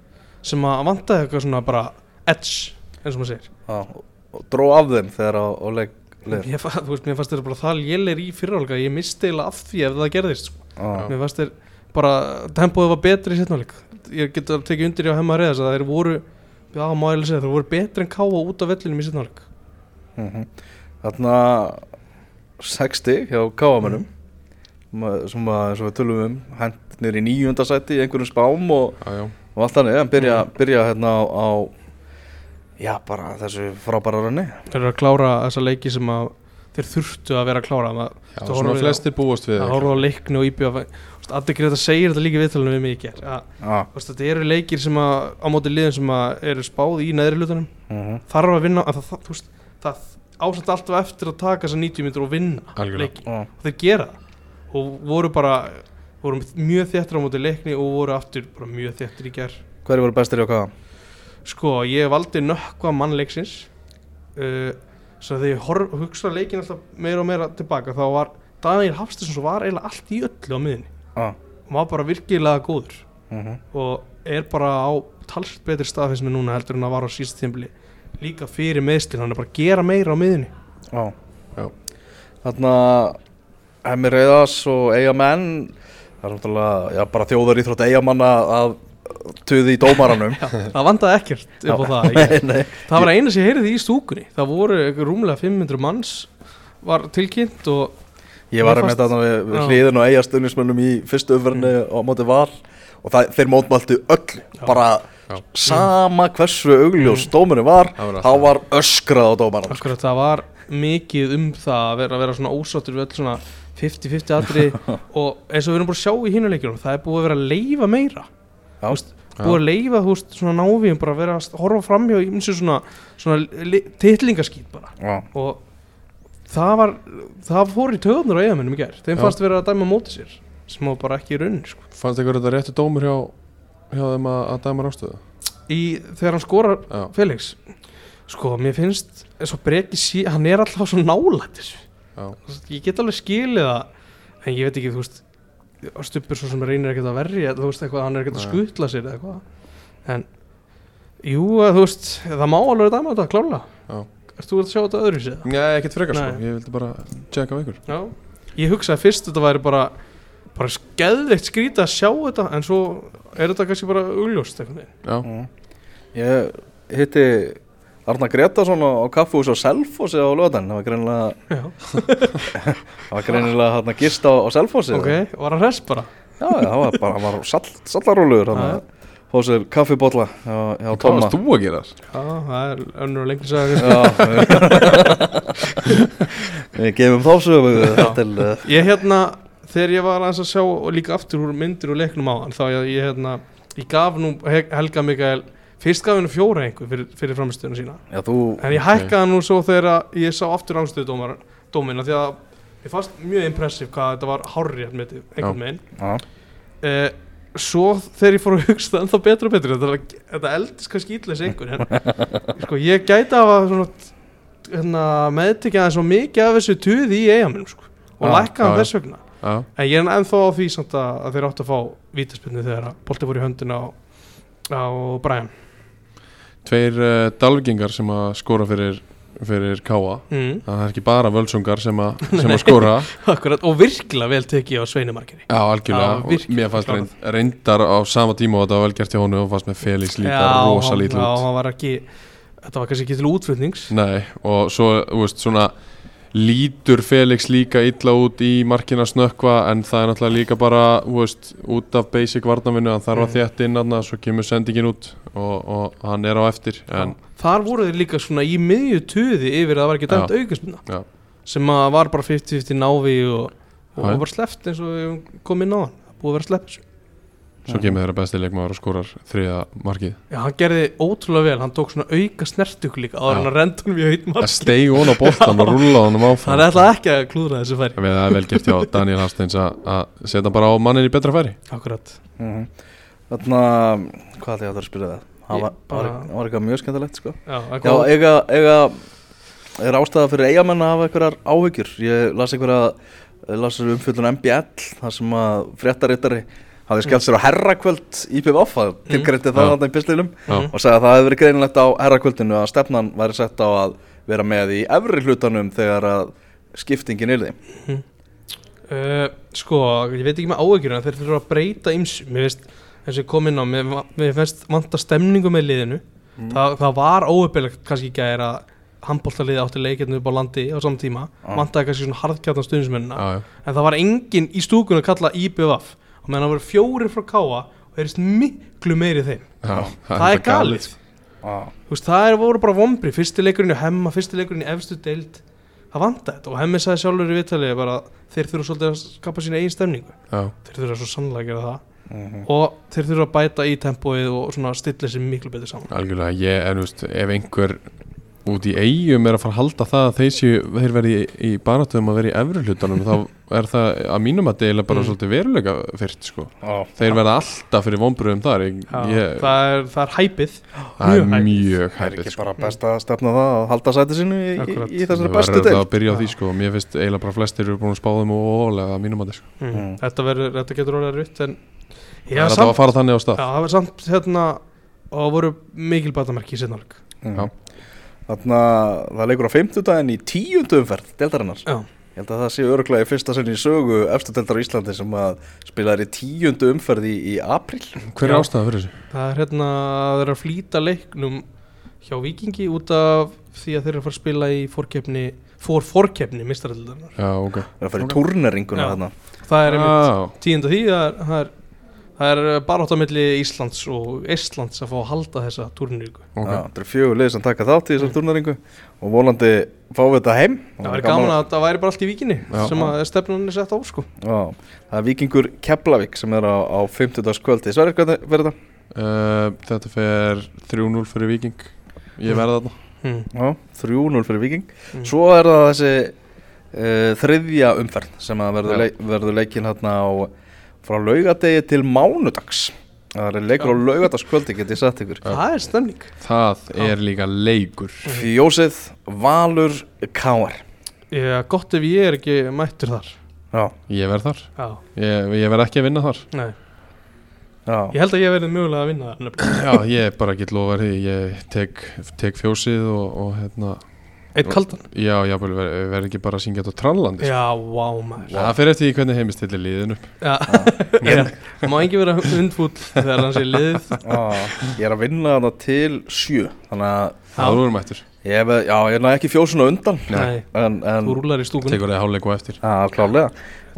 sem að vantaði eitthvað svona bara edge eins og maður segir Já, og- og dró af þeim þegar á, á leik leir Mér, fa- þú veist, mér fannst þetta bara það lélir í fyrirháleika ég misti eiginlega af því ef það gerðist sko. Já, mér fannst þetta bara tempóið var betri í setnáleik ég get að tekið undir hjá hemma reyðas að þeir voru já, ég alveg segja, þeir voru betri en káa út af vellinum í setnáleik mhm. Þarna 60 hjá káamönnum Mm. sem að, við tölum um hent niður í nýjunda sæti í einhverjum spám og, já, og allt þannig, en byrja, Mm. byrja hérna á, á já, bara þessu frábæra ranni þeir eru að klára þessa leiki sem að þeir þurftu að vera að klára það já svona flestir búast við að horfa á leikni og íbjöða Addi Greta segir þetta líka í viðtalinu við í að veist, þetta eru leikir sem að á móti liðin sem að eru spáð í neðri hlutunum. Mhm. þarf að vinna að það, það, veist, það ásett alltaf eftir að taka þessa 90 minnur og vinna leiki Já. og þeir gera það. Og voru bara voru mjög þéttir á móti leikni og voru aftur bara mjög þéttir í ger Hverju voru bestir hjá káa? sko ég valdi nökkva mannleiksins uh, svo þegar ég horf, hugsa leikin alltaf meira og meira tilbaka þá var Daniel Hafstinsson svo var eiginlega allt í öllu á miðinni Já, og var bara virkilega góður mhm. og er bara á talsett betri stað finnst mér núna heldur en að var á síðast tímbli líka fyrir meðslinn, hann er bara að gera meira á miðinni Já. Já. Þarna Hemmi Reyðas og Eyjamenn Það er náttúrulega, já, bara þjóðar íþrótt Eyjamanna að tuði í dómaranum það vandaði ekkert upp á það ég, Nei, það var eina sem ég heyrði í stúkunni það voru rúmlega 500 manns var tilkynnt og Ég var með þetta við, Já. hliðin og eigastunnismönnum í fyrstu umverðinu á móti val og það, þeir mótmæltu öll Já. bara Já. sama hversu augljós dómurinn var Það var þá var öskrað á dómarann sko. akkurat það var mikið um það að vera, að vera svona ósáttur við öll svona 50-50 atri og eins og við erum búin að sjá í hinuleikjum það er búið að vera að leifa meira Já. Búið að leifa þú veist svona návíum bara að vera að horfa framhjá eins og svona, svona titlingaskýt bara Já, og það var það fór í töðunar á eigamennum í gær þeim Já. fannst vera að dæma á móti sér sem var bara ekki í raunin sko. Fannst ykkur þetta réttu dómur hjá, hjá þeim að, að dæma rástöðu? í, þegar hann skorar Já, Felix Sko, mér finnst eins og Breki sí, hann er alltaf svo nálægt þessu. Ég get alveg skilið það en ég veit ekki, þú veist Stubbur svo sem reynir ekkert að verri þú veist eitthvað, hann er ekkert að skutla sér eða eitthvað en jú, að þú veist það má alveg dæma þetta, klála Já. Erst þú að sjá þetta öðru sér? Nei, ekkert frekar sko, Nei. ég vildi bara tjekka með ykkur Já, ég hugsaði fyrst þetta væri bara bara skeðveikt skrítið að sjá þetta en svo er þetta kannski bara einhvern veginn. Já, Mm. Ég hitti Arna Gretarsson á, kaffús á Selfossi á löðan það var greinilega Já, það var greinilega hann að gista á, á Selfossi. Ok, var hann hress bara? Já, já, það var bara, hann var sall, sallarólugur hann Já. að fá sér kaffibotla hjá hvað Tomma. varst þú að gera þess? Já, það er önnur og sagði Já Við gefum þá sögu til uh, Ég hérna, þegar ég var aðeins að sjá og líka aftur úr myndir og leiknum á hann þá ég, ég hérna, ég gaf nú He- Helga Mikael, fyrst gaf hennu fjóra einhver fyrir, fyrir framistöðuna sína. Já, þú en ég hækkaði hann nú svo þegar ég sá aftur rángstöðu dómina því að ég fannst mjög impressiv hvað þetta var hárri með einhvern veginn. Uh, svo þegar ég fór að hugsa það ennþá betra og betra þetta, þetta eldist kannski ítlis einhver en sko, ég gæti að hérna, meðtekja það svo mikið af þessu tuði í eigamennum sko, og Já, lækka hann já, þess vegna. Já, en ég er ennþá á því samt að, þeir áttu að fá vítaspinnu þegar að bolti voru í höndin á, á Brian tveir uh, dalvingingar sem að skora fyrir, fyrir Káa mm. Það er ekki bara völsungar sem að, sem að skora. Akkurat, og virkilega vel tekið á Sveinumarkinni Já, algjörlega, Já, og mér fannst reynd, reyndar á sama tíma og þetta var vel gert hjá honum og fannst með Felix líka rosa lítið já, hann var ekki þetta var kannski ekki til útflutnings. Nei, og svo, veist, svona lítur Felix líka illa út í markina snökkva en það er náttúrulega líka bara, veist, út af basic varnavinu, hann þarf að Mhm. þétta inn aðna, svo kemur sendingin út og, og hann er á eftir en, þar voru þeir líka svona í miðju tuði yfir að það var ekki dæmt Já. sem að var bara 50-50 návi og, og Já. var sleppt eins og við komið inn á hann. Það er búið að vera sleppt svo kemur þeirra besti leikmaður og skorar þriða markið. Já, hann gerði ótrúlega vel, hann tók svona auka snertuk líka áður Já. en að renda honum í haut Það hún á boltan og rúlaði honum áfram. Hann ætlaði ekki að klúðra þessu færi. Við það er vel gert hjá Daniel Hafsteins að að setja bara á mannin í betra færi. Akkurat Mhm. Þarna, hvað ætla ég að það að spyrja það? Það Ég var, var, var eitthvað mjög skemmtilegt sko. Já, eitthvað, er ástæða fyrir eigamenn að hafa einhverjar áhyggjur? Ég las las umfjöldun MBL þar sem að fréttarittari hafði skellt sér á herrakvöld í PVF það tilgreyti það þarna í pistilum Já. og sagði að það hefði verið greinilegt á herrakvöldinu að stefnan væri sett á að vera með í efri hlutanum þegar að skiptingin er því uh, sko, ég veit ekki með áhyggjur en þeir þurfa að breyta ymsu mér veist, eins og ég kom inn á mér, mér finnst vanta stemningu með liðinu. Það, það var óöpilegt kannski ekki að handbóltaliði átti leikirnu upp á landi á saman tíma. Já. vantaði kannski svona harðkjartan stuðnismennina Já, já. en það var enginn í stúkunum að kalla IBVF og meðan það voru fjórir frá Káa og þeirist miklu meiri þeim. Já, það er galið. ah. Veist, það er voru bara vombri, fyrsti leikurinn í hemma, fyrsti leikurinn í efstu deild. Það vantaði þetta. Og hemmi sagði sjálfur í viðtalið bara þeir þurfa svolítið að skapa sína eigin stemningu. Já, þeir þurfa svo sannlega að gera það Mhm. og þeir þurfa að bæta í tempóið og svona stilla sér miklu betur saman algjörlega, ég, en þú veist, ef einhver út í eigum er að fara að halda það að þeir, séu, þeir verði í, í baratöðum að vera í efri hlutanum þá er það að mínum að deila bara Mm. svolítið veruleika fyrst sko. ah. þeir verða alltaf fyrir vonbröðum þar ég, Já, ég, það, er, það er hæpið það er mjög hæpið. Það er ekki sko. bara best að stefna það að halda sæti sinu í, í, þessari Það bestu del það að byrja á því sko. mér finnst eiginlega bara flestir eru búin að spá þeim og ólega að mínum að sko. mm. Mm. þetta, verður, þetta getur orðið rutt en já, er samt, að fara þannig á stað já, það var samt hérna og það voru mikil batamerki í setnáleik Mm. Já. Þarna, það leikur á 50 daginn í tíundu umferð deltarinnar Já. Ég held að það sé öruglega í fyrsta sinni í sögu efstu deldar á Íslandi sem að spilaði í tíundu umferð í, í april hver er Já. ástæða fyrir þessu? það er hérna að þeir eru að flýta leiknum hjá Víkingi út af því að þeir eru að fara að spila í fórkeppni fór fórkeppni mistaraldarinnar já, ok Það er að fara í þarna það er einmitt tíund af því það er, það er, er bara átt á milli Íslands og Estlands að fá að halda þessa turneringu. Ok. Já, Það eru fjögur lið sem taka þátt í þessar turneringu og volandi fáum við þetta heim. Það væri gaman að það væri bara allt í Víkinni Já. sem að stefnun er sett á sko. Já, það er Víkingur Keflavík sem er á, á 50 kvöldi Sverri, hvernig verður þetta? Uh, þetta fer 3-0 fyrir Viking Ég verða þarna. Hmm. Já, 3-0 fyrir Víking. Mm. Svo er það þessi uh, þriðja umferð sem að verður, leik, verður leikin hérna á frá laugadegi til mánudags. Það er leikur á laugardagskvöldi, get ég sagt ykkur. Það er stemning. Það er líka leikur. Fjósið, Valur, Káar Já, gott ef ég er ekki mættur þar. Já, Ég verð þar. Já, Ég, ég verð ekki að vinna þar. Nei. Já, Ég held að ég verði mögulega að vinna þar. Já, ég bara get lofa því. Ég tek, tek fjósið og, og hérna Eitt kaldan? Já, já, verð ver ekki bara að syngja þetta á trallandi sko. Já, vá maður. Það fyrir eftir því hvernig heimist til liðinu. Já, já. Má ekki vera undfúll þegar hann sé liðið? Já Ég er að vinna þarna til sjö Þannig að Það voru mættur. Ég já, ég er náði ekki fjósuna undan. Nei, En, en þú rúlar í stúkunni. Tekur það hálfleiku eftir. Já, klálega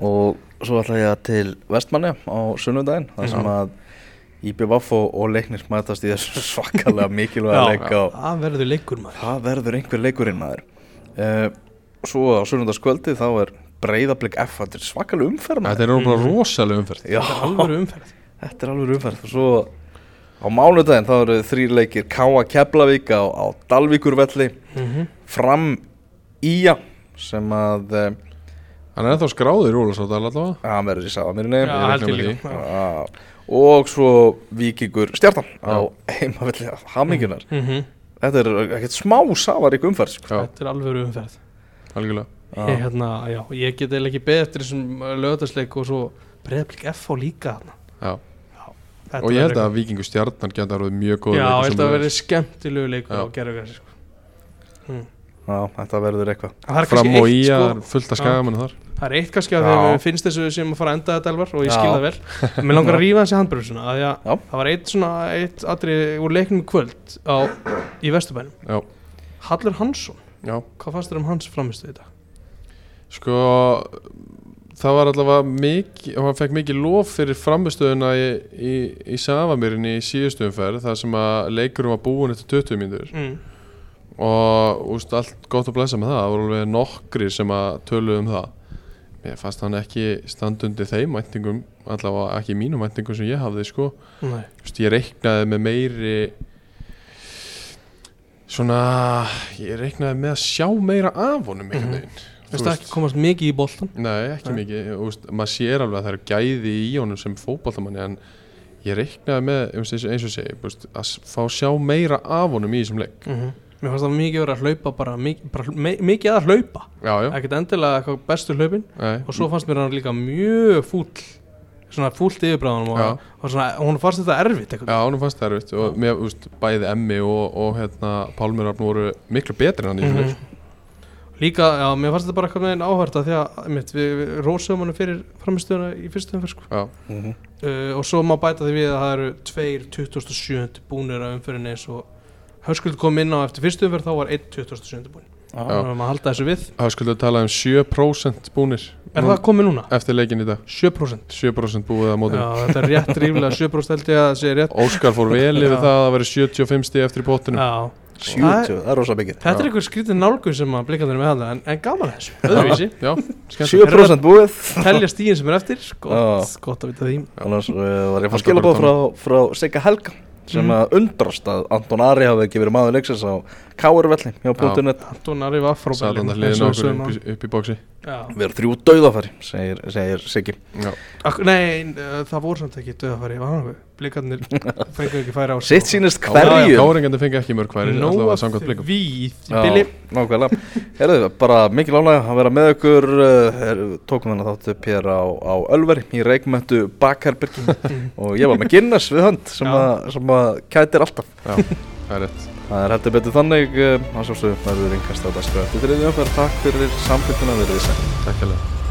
Og svo ætla ég að til Vestmanni á sunnudaginn þar sem Já. að IBVF og, leiknir mætast í þessu svakalega mikilvæga leik það verður leikur maður. Það verður einhver leikurinn maður. Uh, Svo á sunnudagskvöldi þá er breyðablик F Þetta er svakalega umferð. Þetta er nú bara rosalega umferð. Já, Þetta er alvöru umferð. Þetta er alveg umferð. Og svo á mánudaginn þá eru þrýr leikir. Káa Keflavík á, á Dalvíkurvelli. Mm Fram Ía sem að uh, Hann er ennþá skráður í Rólasóta allavega hann verður í Sáðamirinni Já. Já, held ég líka Já. Já, og svo Víkingur Stjartan á heimavelli Hamingunar Mhm. þetta er ekkert smá sávarík umferð sko. Já, Þetta er alvöru umferð algjörlega Já. ég, hérna, já, ég get eða ekki beð eftir þessum lögadagsleik og svo breyðblik F á líka þarna Já. Þetta Og ég held að Víkingu Stjarnan geta verið mjög góð Já, ég held að verði skemmtilegu leikur Já. á gerðugrassi sko. mm. Já, þetta verður eitthvað Fram og í að sko, fullt að skagamann þar Það er eitt kannski að við finnst þessu sem að fara að enda þetta elvar og ég Já. skil það vel. Mér langar að rífa þessi handbröðsuna það var eitt svona eitt atri úr leiknum kvöld á, í Vesturbænum. Já, Hallur Hansson, já. hvað fannst þér um hans framistu þetta? Sko það var allavega mikið hann fekk mikið lof fyrir framistöðuna í, í, í Savamirinn í síðustu umferð þar sem að leikurum var búin eftir 20 mínútur. Mm. og úst, allt gott að blessa með það. Það voru alveg nokkri sem að tölu um það mér fannst hann ekki standundi þeim mæntingum allavega ekki mínum mæntingum sem ég hafði sko. Vist, ég reiknaði með meiri svona ég reiknaði með að sjá meira af honum einhvern Mhm. veginn. Finnst það ekki komast mikið í boltan? Nei, ekki Nei. mikið, veist, maður sér alveg að það eru gæði í honum sem fótballtamanni en ég reiknaði með, eins og segi veist, að fá sjá meira af honum í þessum leik. Mm Mér fannst það mikið verið að hlaupa bara, mikið, bara me, mikið að hlaupa Já, já, ekkert endilega eitthvað bestu hlaupin nei, og svo fannst mér hann líka mjög fúll svona fúllt yfirbræðanum Já. og, og svona, hún fannst þetta erfitt já, eitthvað. honum fannst það erfitt og mér, veist, bæði Emmi og, og hérna, Pálmur Rafn voru miklu betri en hann í Mhm. leik Líka, já, mér fannst þetta bara eitthvað veginn áhört að því að mitt, við, við rósum hann fyrir framistöðuna í fyrstu umferð sko. Já, Mhm. uh, og svo má bæta því við að það eru tveir 27. búnir af umferðinni eins og Höskuld kom inn á eftir fyrstu umferð þá var 1 27. búin Já. þannig að maður halda þessu við. Það skulle tala um 7% búnir Er það komið núna? eftir leikin í dag? 7% 7% búið að móti Já, þetta er rétt ríflega 7% held ég að það sé rétt. Óskar fór vel yfir Já. það að það veri 75 stíð eftir í bóttinu Já, 70, það er rosa mikið. Þetta er einhver skrítið nálgun sem að blikandur með handa en, en gaman að þessu, öðruvísi. Já, skemmt 7% búið. Telja stíðin sem er eftir, gott, Já. gott að vita því. Annars uh, var ég að fá Halda skilabóð frá, frá Sigga Helga sem Mhm. að undrast að Anton Ari hafi ekki verið maður leiksins á Káurvelli hjá .net Anton Ari var frá Satan Berlín, að hliðin eins og við okkur sögum upp, í- upp í bóksi. Við erum þrjú dauðafæri, segir, segir Siggi. Nei, uh, það voru samt ekki við, blikarnir fengur ekki færi á. Sitt sínist hverju. Káringandi fengi ekki mörg hværi Nóa nákvæmlega. Herðu, bara mikil ánægja að vera með ykkur uh, er, tókum þennan þátt upp hér á, á Ölveri í reikmöntu bakherbyrgi og ég var með Guinness við hönd sem, Já. að, sem að kætir alltaf. Já, það er rétt Það er heldur betur þannig uh, að sjálfsögum verður yngast að skræða er þriðjum takk fyrir samfélguna verið þess Takk hérlega